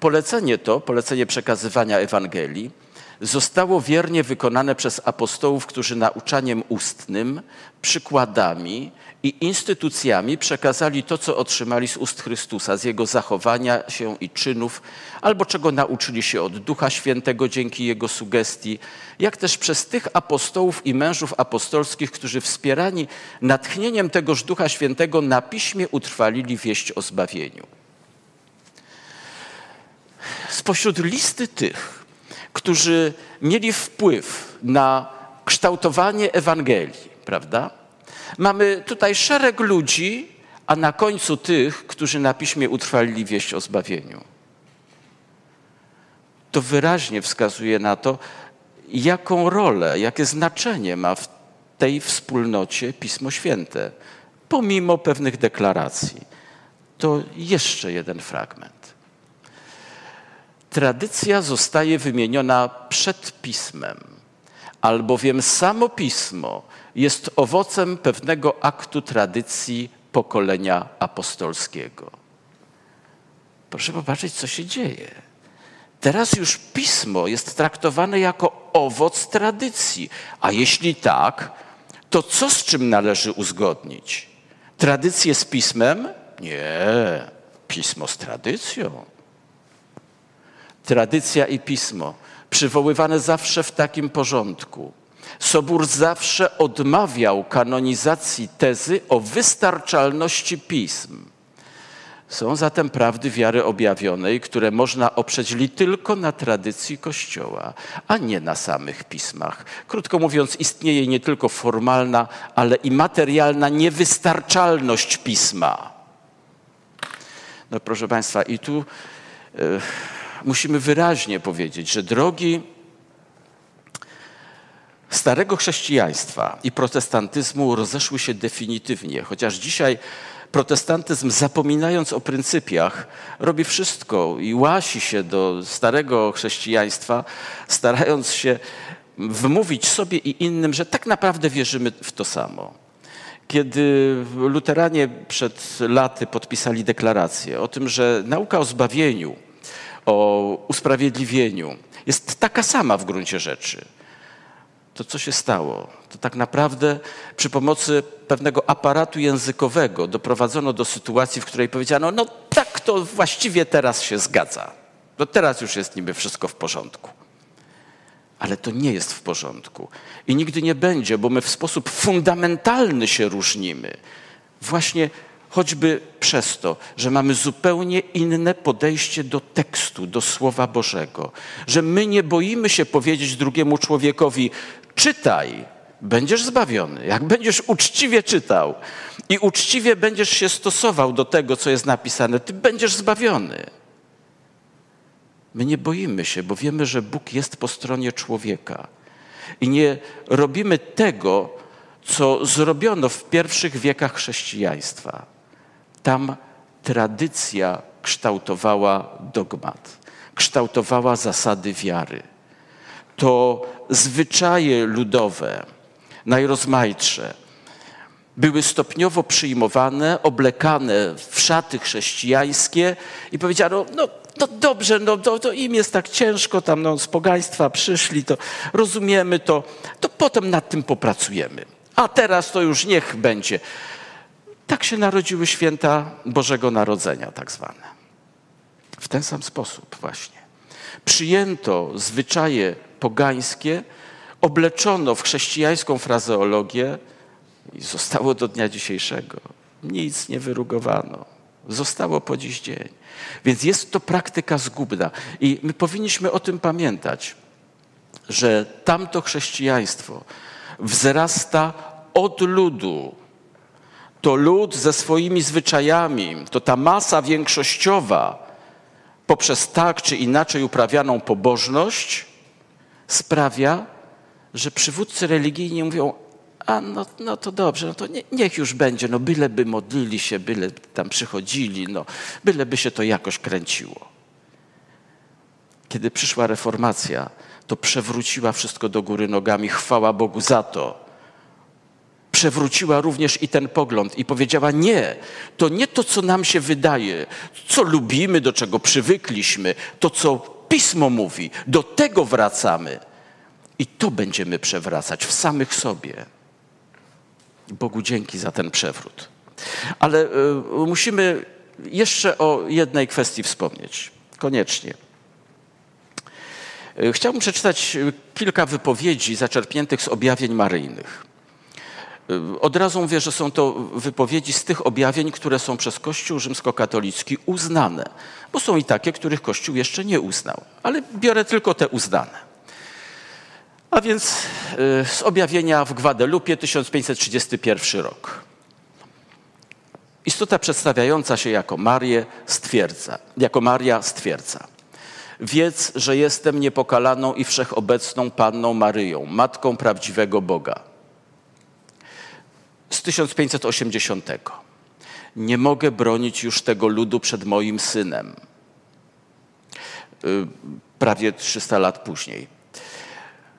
Polecenie to, polecenie przekazywania Ewangelii, zostało wiernie wykonane przez apostołów, którzy nauczaniem ustnym, przykładami i instytucjami przekazali to, co otrzymali z ust Chrystusa, z Jego zachowania się i czynów, albo czego nauczyli się od Ducha Świętego dzięki Jego sugestii, jak też przez tych apostołów i mężów apostolskich, którzy wspierani natchnieniem tegoż Ducha Świętego na piśmie utrwalili wieść o zbawieniu. Spośród listy tych, którzy mieli wpływ na kształtowanie Ewangelii, prawda? Mamy tutaj szereg ludzi, a na końcu tych, którzy na piśmie utrwalili wieść o zbawieniu. To wyraźnie wskazuje na to, jaką rolę, jakie znaczenie ma w tej wspólnocie Pismo Święte, pomimo pewnych deklaracji. To jeszcze jeden fragment. Tradycja zostaje wymieniona przed pismem, albowiem samo pismo jest owocem pewnego aktu tradycji pokolenia apostolskiego. Proszę popatrzeć, co się dzieje. Teraz już pismo jest traktowane jako owoc tradycji. A jeśli tak, to co z czym należy uzgodnić? Tradycję z pismem? Nie, pismo z tradycją. Tradycja i pismo przywoływane zawsze w takim porządku. Sobór zawsze odmawiał kanonizacji tezy o wystarczalności pism. Są zatem prawdy wiary objawionej, które można oprzeć li tylko na tradycji Kościoła, a nie na samych pismach. Krótko mówiąc, istnieje nie tylko formalna, ale i materialna niewystarczalność pisma. No proszę Państwa, i tu y, musimy wyraźnie powiedzieć, że drogi starego chrześcijaństwa i protestantyzmu rozeszły się definitywnie, chociaż dzisiaj protestantyzm, zapominając o pryncypiach, robi wszystko i łasi się do starego chrześcijaństwa, starając się wmówić sobie i innym, że tak naprawdę wierzymy w to samo. Kiedy luteranie przed laty podpisali deklarację o tym, że nauka o zbawieniu, o usprawiedliwieniu jest taka sama w gruncie rzeczy, to co się stało? To tak naprawdę przy pomocy pewnego aparatu językowego doprowadzono do sytuacji, w której powiedziano, no tak to właściwie teraz się zgadza. No teraz już jest niby wszystko w porządku. Ale to nie jest w porządku. I nigdy nie będzie, bo my w sposób fundamentalny się różnimy. Właśnie choćby przez to, że mamy zupełnie inne podejście do tekstu, do Słowa Bożego, że my nie boimy się powiedzieć drugiemu człowiekowi: czytaj, będziesz zbawiony. Jak będziesz uczciwie czytał i uczciwie będziesz się stosował do tego, co jest napisane, ty będziesz zbawiony. My nie boimy się, bo wiemy, że Bóg jest po stronie człowieka. I nie robimy tego, co zrobiono w pierwszych wiekach chrześcijaństwa. Tam tradycja kształtowała dogmat, kształtowała zasady wiary. To zwyczaje ludowe, najrozmaitsze, były stopniowo przyjmowane, oblekane w szaty chrześcijańskie i powiedziano, no no dobrze, no to, to im jest tak ciężko, tam no, z pogaństwa przyszli, to rozumiemy to, to potem nad tym popracujemy. A teraz to już niech będzie. Tak się narodziły święta Bożego Narodzenia, tak zwane. W ten sam sposób właśnie. Przyjęto zwyczaje pogańskie, obleczono w chrześcijańską frazeologię i zostało do dnia dzisiejszego. Nic nie wyrugowano. Zostało po dziś dzień. Więc jest to praktyka zgubna i my powinniśmy o tym pamiętać, że tamto chrześcijaństwo wzrasta od ludu. To lud ze swoimi zwyczajami, to ta masa większościowa poprzez tak czy inaczej uprawianą pobożność sprawia, że przywódcy religijni mówią, a no, no to dobrze, no to nie, niech już będzie, no byleby modlili się, byle tam przychodzili, no byleby się to jakoś kręciło. Kiedy przyszła reformacja, to przewróciła wszystko do góry nogami. Chwała Bogu za to. Przewróciła również i ten pogląd i powiedziała: Nie, to nie to, co nam się wydaje, co lubimy, do czego przywykliśmy, to, co pismo mówi, do tego wracamy. I to będziemy przewracać w samych sobie. Bogu dzięki za ten przewrót. Ale y, musimy jeszcze o jednej kwestii wspomnieć. Koniecznie. Y, chciałbym przeczytać kilka wypowiedzi zaczerpniętych z objawień maryjnych. Y, od razu mówię, że są to wypowiedzi z tych objawień, które są przez Kościół rzymskokatolicki uznane, bo są i takie, których Kościół jeszcze nie uznał, ale biorę tylko te uznane. A więc z objawienia w Gwadelupie 1531 rok. Istota przedstawiająca się jako Marię stwierdza, jako Maria stwierdza. Wiedz, że jestem niepokalaną i wszechobecną Panną Maryją, Matką prawdziwego Boga. Z 1580. Nie mogę bronić już tego ludu przed moim synem. Y, prawie 300 lat później.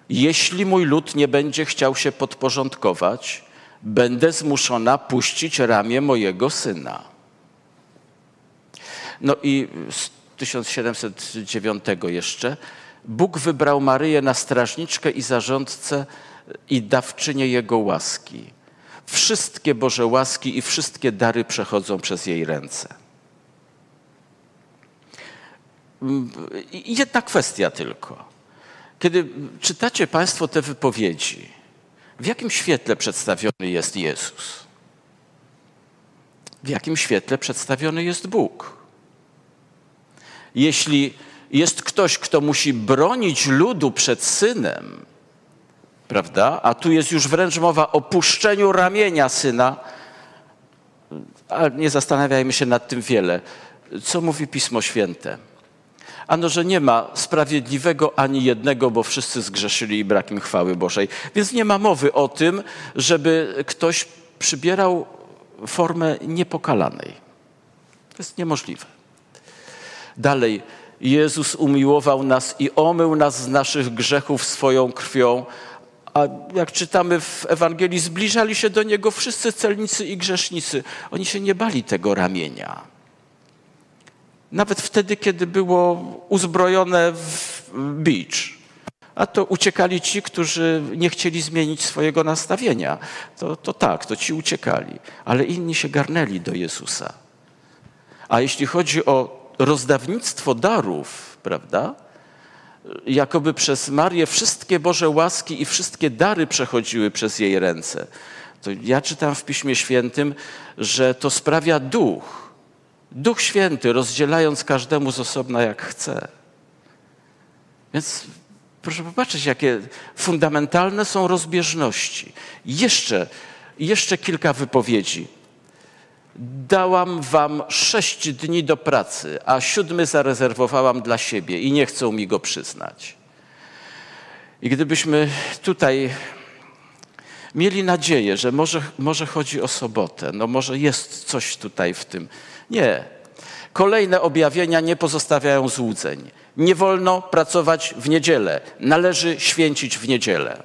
Jeśli mój lud nie będzie chciał się podporządkować, będę zmuszona puścić ramię mojego syna. No i z 1709 jeszcze Bóg wybrał Maryję na strażniczkę i zarządcę i dawczynię Jego łaski. Wszystkie Boże łaski i wszystkie dary przechodzą przez jej ręce. Jedna kwestia tylko. Kiedy czytacie Państwo te wypowiedzi, w jakim świetle przedstawiony jest Jezus? W jakim świetle przedstawiony jest Bóg? Jeśli jest ktoś, kto musi bronić ludu przed synem, prawda? A tu jest już wręcz mowa o puszczeniu ramienia syna, ale nie zastanawiajmy się nad tym wiele. Co mówi Pismo Święte? ano że nie ma sprawiedliwego ani jednego, bo wszyscy zgrzeszyli i brak im chwały Bożej. Więc nie ma mowy o tym, żeby ktoś przybierał formę niepokalanej. To jest niemożliwe. Dalej, Jezus umiłował nas i omył nas z naszych grzechów swoją krwią, a jak czytamy w Ewangelii, zbliżali się do Niego wszyscy celnicy i grzesznicy. Oni się nie bali tego ramienia. Nawet wtedy, kiedy było uzbrojone w bicz. A to uciekali ci, którzy nie chcieli zmienić swojego nastawienia. To, to tak, to ci uciekali. Ale inni się garnęli do Jezusa. A jeśli chodzi o rozdawnictwo darów, prawda? Jakoby przez Marię wszystkie Boże łaski i wszystkie dary przechodziły przez jej ręce. To ja czytam w Piśmie Świętym, że to sprawia duch Duch Święty, rozdzielając każdemu z osobna jak chce. Więc proszę popatrzeć, jakie fundamentalne są rozbieżności. Jeszcze, jeszcze kilka wypowiedzi. Dałam wam sześć dni do pracy, a siódmy zarezerwowałam dla siebie i nie chcą mi go przyznać. I gdybyśmy tutaj mieli nadzieję, że może, może chodzi o sobotę, no może jest coś tutaj w tym, nie. Kolejne objawienia nie pozostawiają złudzeń. Nie wolno pracować w niedzielę. Należy święcić w niedzielę.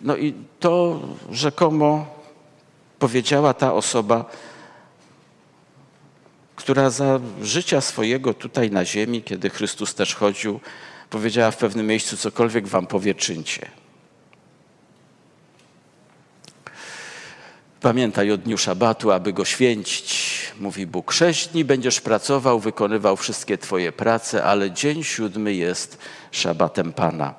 No i to rzekomo powiedziała ta osoba, która za życia swojego tutaj na ziemi, kiedy Chrystus też chodził, powiedziała w pewnym miejscu, cokolwiek wam powie, czyńcie. Pamiętaj o dniu szabatu, aby go święcić, mówi Bóg. Sześć dni będziesz pracował, wykonywał wszystkie Twoje prace, ale dzień siódmy jest szabatem Pana.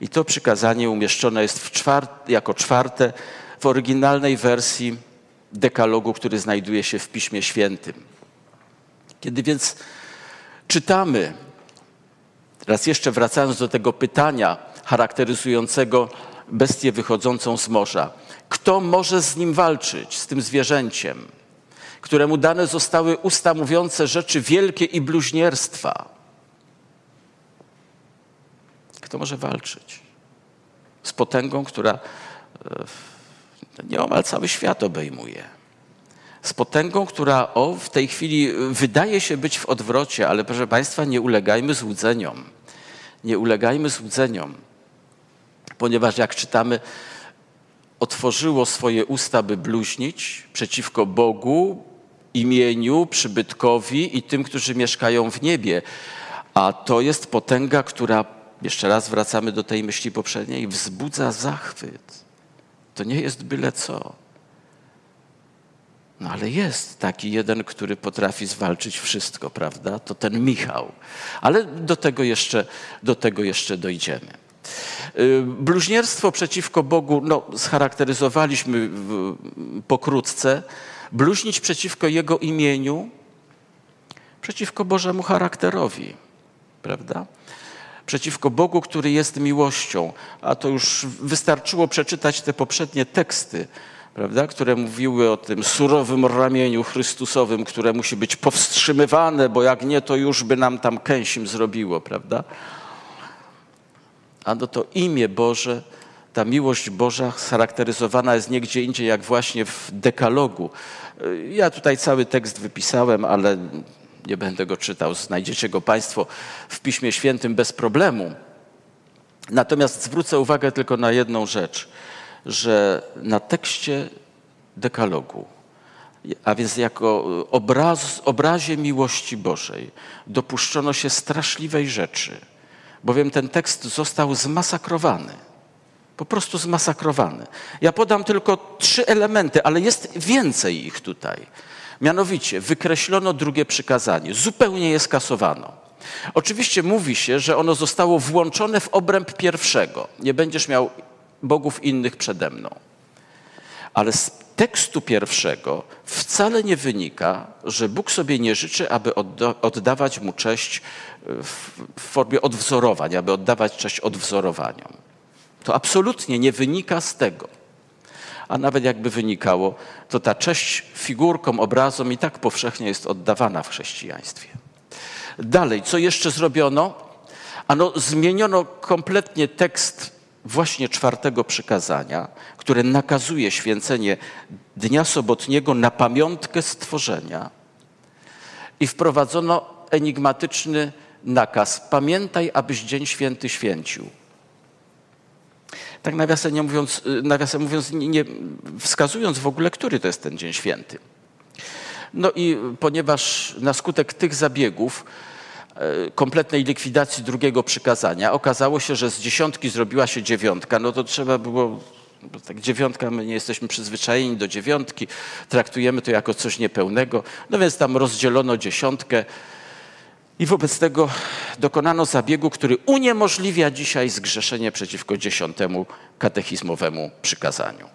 I to przykazanie umieszczone jest jako czwarte w oryginalnej wersji dekalogu, który znajduje się w Piśmie Świętym. Kiedy więc czytamy, raz jeszcze wracając do tego pytania charakteryzującego bestię wychodzącą z morza, kto może z nim walczyć, z tym zwierzęciem, któremu dane zostały usta mówiące rzeczy wielkie i bluźnierstwa? Kto może walczyć z potęgą, która e, nieomal cały świat obejmuje? Z potęgą, która o, w tej chwili wydaje się być w odwrocie, ale proszę Państwa, nie ulegajmy złudzeniom. Nie ulegajmy złudzeniom, ponieważ jak czytamy otworzyło swoje usta, by bluźnić przeciwko Bogu, imieniu, przybytkowi i tym, którzy mieszkają w niebie. A to jest potęga, która, jeszcze raz wracamy do tej myśli poprzedniej, wzbudza zachwyt. To nie jest byle co. No ale jest taki jeden, który potrafi zwalczyć wszystko, prawda? To ten Michał. Ale do tego jeszcze, do tego jeszcze dojdziemy. Y, bluźnierstwo przeciwko Bogu no, scharakteryzowaliśmy pokrótce. Bluźnić przeciwko Jego imieniu, przeciwko Bożemu charakterowi, prawda? Przeciwko Bogu, który jest miłością. A to już wystarczyło przeczytać te poprzednie teksty, prawda? które mówiły o tym surowym ramieniu Chrystusowym, które musi być powstrzymywane, bo jak nie, to już by nam tam kęsim zrobiło, prawda? A no to imię Boże, ta miłość Boża charakteryzowana jest nie gdzie indziej, jak właśnie w dekalogu. Ja tutaj cały tekst wypisałem, ale nie będę go czytał. Znajdziecie go Państwo w Piśmie Świętym bez problemu. Natomiast zwrócę uwagę tylko na jedną rzecz, że na tekście dekalogu, a więc jako obraz, obrazie miłości Bożej, dopuszczono się straszliwej rzeczy – bowiem ten tekst został zmasakrowany. Po prostu zmasakrowany. Ja podam tylko trzy elementy, ale jest więcej ich tutaj. Mianowicie wykreślono drugie przykazanie, zupełnie je skasowano. Oczywiście mówi się, że ono zostało włączone w obręb pierwszego. Nie będziesz miał bogów innych przede mną. Ale z tekstu pierwszego wcale nie wynika, że Bóg sobie nie życzy, aby oddawać mu cześć w formie odwzorowań, aby oddawać cześć odwzorowaniom. To absolutnie nie wynika z tego. A nawet jakby wynikało, to ta cześć figurkom, obrazom i tak powszechnie jest oddawana w chrześcijaństwie. Dalej, co jeszcze zrobiono? Ano, zmieniono kompletnie tekst właśnie czwartego przykazania, które nakazuje święcenie dnia sobotniego na pamiątkę stworzenia i wprowadzono enigmatyczny nakaz: pamiętaj, abyś Dzień Święty święcił. Tak nawiasem mówiąc, y, nawiasem mówiąc nie wskazując w ogóle, który to jest ten Dzień Święty. No i ponieważ na skutek tych zabiegów kompletnej likwidacji drugiego przykazania okazało się, że z dziesiątki zrobiła się dziewiątka, no to trzeba było bo tak dziewiątka, my nie jesteśmy przyzwyczajeni do dziewiątki, traktujemy to jako coś niepełnego, no więc tam rozdzielono dziesiątkę i wobec tego dokonano zabiegu, który uniemożliwia dzisiaj zgrzeszenie przeciwko dziesiątemu katechizmowemu przykazaniu.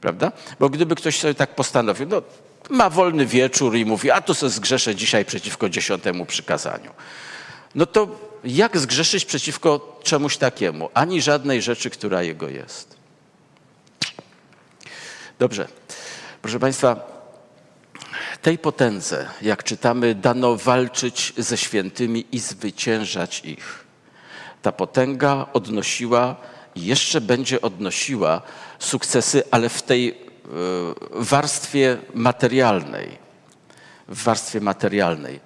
Prawda? Bo gdyby ktoś sobie tak postanowił, no ma wolny wieczór i mówi, a to sobie zgrzeszę dzisiaj przeciwko dziesiątemu przykazaniu. No to jak zgrzeszyć przeciwko czemuś takiemu? Ani żadnej rzeczy, która jego jest. Dobrze. Proszę Państwa, tej potędze, jak czytamy, dano walczyć ze świętymi i zwyciężać ich. Ta potęga odnosiła i jeszcze będzie odnosiła sukcesy, ale w tej warstwie materialnej. W warstwie materialnej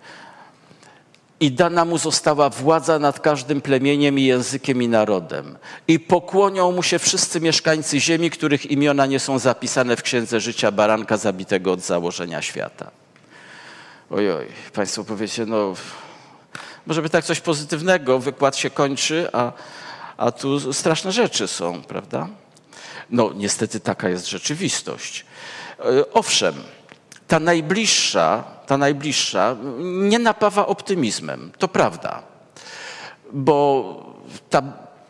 i dana mu została władza nad każdym plemieniem i językiem i narodem. I pokłonią mu się wszyscy mieszkańcy ziemi, których imiona nie są zapisane w Księdze Życia Baranka zabitego od założenia świata. Ojoj, Państwo powiecie, no może by tak coś pozytywnego, wykład się kończy, a, a tu straszne rzeczy są, prawda? No niestety taka jest rzeczywistość. E, owszem, ta najbliższa, ta najbliższa nie napawa optymizmem, to prawda, bo ta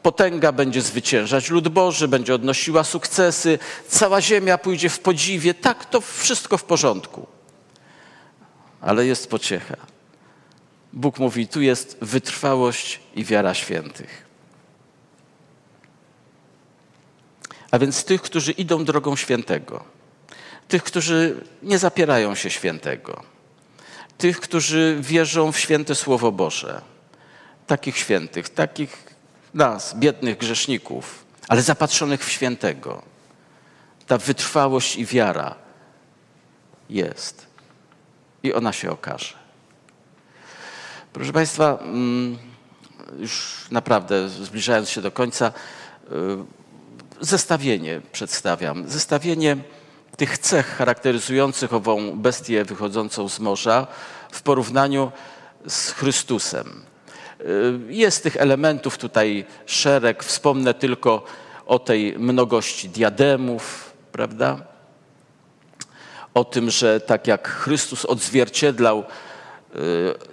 potęga będzie zwyciężać, lud Boży będzie odnosiła sukcesy, cała ziemia pójdzie w podziwie, tak, to wszystko w porządku. Ale jest pociecha. Bóg mówi, tu jest wytrwałość i wiara świętych. A więc tych, którzy idą drogą świętego tych, którzy nie zapierają się świętego, tych, którzy wierzą w święte Słowo Boże, takich świętych, takich nas, biednych grzeszników, ale zapatrzonych w świętego. Ta wytrwałość i wiara jest i ona się okaże. Proszę Państwa, mm, już naprawdę zbliżając się do końca, y, zestawienie przedstawiam. Zestawienie tych cech charakteryzujących ową bestię wychodzącą z morza w porównaniu z Chrystusem. Y, jest tych elementów tutaj szereg. Wspomnę tylko o tej mnogości diademów, prawda? O tym, że tak jak Chrystus odzwierciedlał y,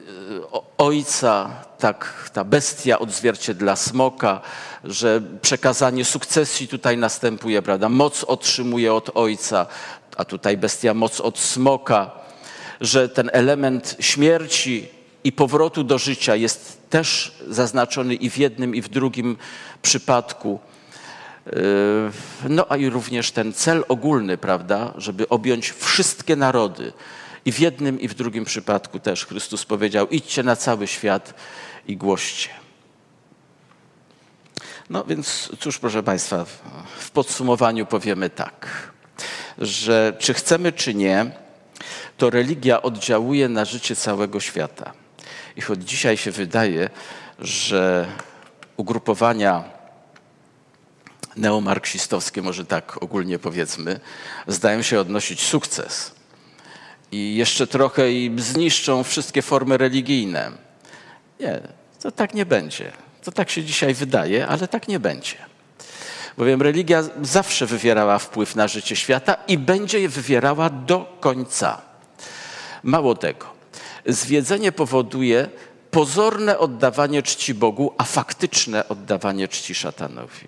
ojca, tak ta bestia odzwierciedla smoka, że przekazanie sukcesji tutaj następuje, prawda? Moc otrzymuje od ojca, a tutaj bestia moc od smoka, że ten element śmierci i powrotu do życia jest też zaznaczony i w jednym, i w drugim przypadku. Yy, no a i również ten cel ogólny, prawda, żeby objąć wszystkie narody. I w jednym, i w drugim przypadku też Chrystus powiedział: idźcie na cały świat i głoście. No więc cóż, proszę Państwa, w podsumowaniu powiemy tak, że czy chcemy, czy nie, to religia oddziałuje na życie całego świata. I choć dzisiaj się wydaje, że ugrupowania neomarksistowskie, może tak ogólnie powiedzmy, zdają się odnosić sukces i jeszcze trochę i zniszczą wszystkie formy religijne. Nie, to tak nie będzie. To tak się dzisiaj wydaje, ale tak nie będzie. Bowiem religia zawsze wywierała wpływ na życie świata i będzie je wywierała do końca. Mało tego, zwiedzenie powoduje pozorne oddawanie czci Bogu, a faktyczne oddawanie czci szatanowi.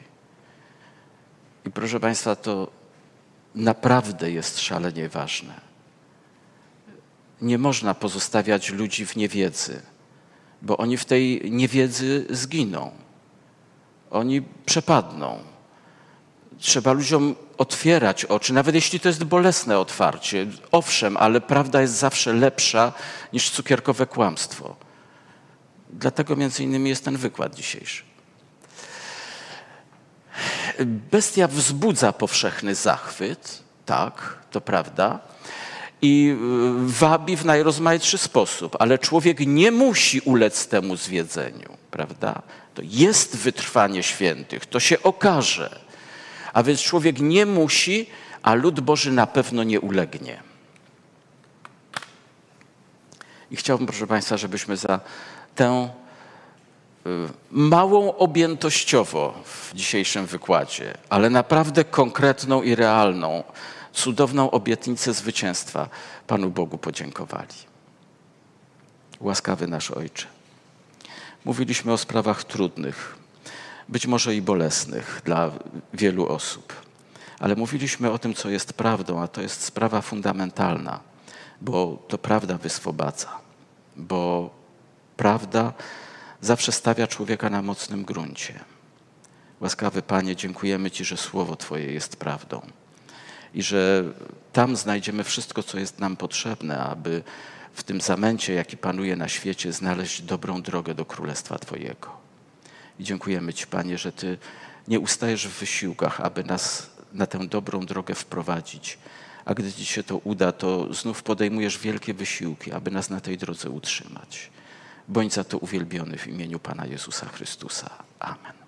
I proszę Państwa, to naprawdę jest szalenie ważne. Nie można pozostawiać ludzi w niewiedzy, bo oni w tej niewiedzy zginą. Oni przepadną. Trzeba ludziom otwierać oczy, nawet jeśli to jest bolesne otwarcie. Owszem, ale prawda jest zawsze lepsza niż cukierkowe kłamstwo. Dlatego między innymi jest ten wykład dzisiejszy. Bestia wzbudza powszechny zachwyt, tak, to prawda, i y, wabi w najrozmaitszy sposób, ale człowiek nie musi ulec temu zwiedzeniu, prawda? To jest wytrwanie świętych, to się okaże. A więc człowiek nie musi, a lud Boży na pewno nie ulegnie. I chciałbym, proszę Państwa, żebyśmy za tę y, małą objętościowo w dzisiejszym wykładzie, ale naprawdę konkretną i realną, cudowną obietnicę zwycięstwa Panu Bogu podziękowali. Łaskawy nasz Ojcze. Mówiliśmy o sprawach trudnych, być może i bolesnych dla wielu osób, ale mówiliśmy o tym, co jest prawdą, a to jest sprawa fundamentalna, bo to prawda wyswobadza, bo prawda zawsze stawia człowieka na mocnym gruncie. Łaskawy Panie, dziękujemy Ci, że Słowo Twoje jest prawdą i że tam znajdziemy wszystko, co jest nam potrzebne, aby w tym zamęcie, jaki panuje na świecie, znaleźć dobrą drogę do Królestwa Twojego. I dziękujemy Ci, Panie, że Ty nie ustajesz w wysiłkach, aby nas na tę dobrą drogę wprowadzić. A gdy Ci się to uda, to znów podejmujesz wielkie wysiłki, aby nas na tej drodze utrzymać. Bądź za to uwielbiony w imieniu Pana Jezusa Chrystusa. Amen.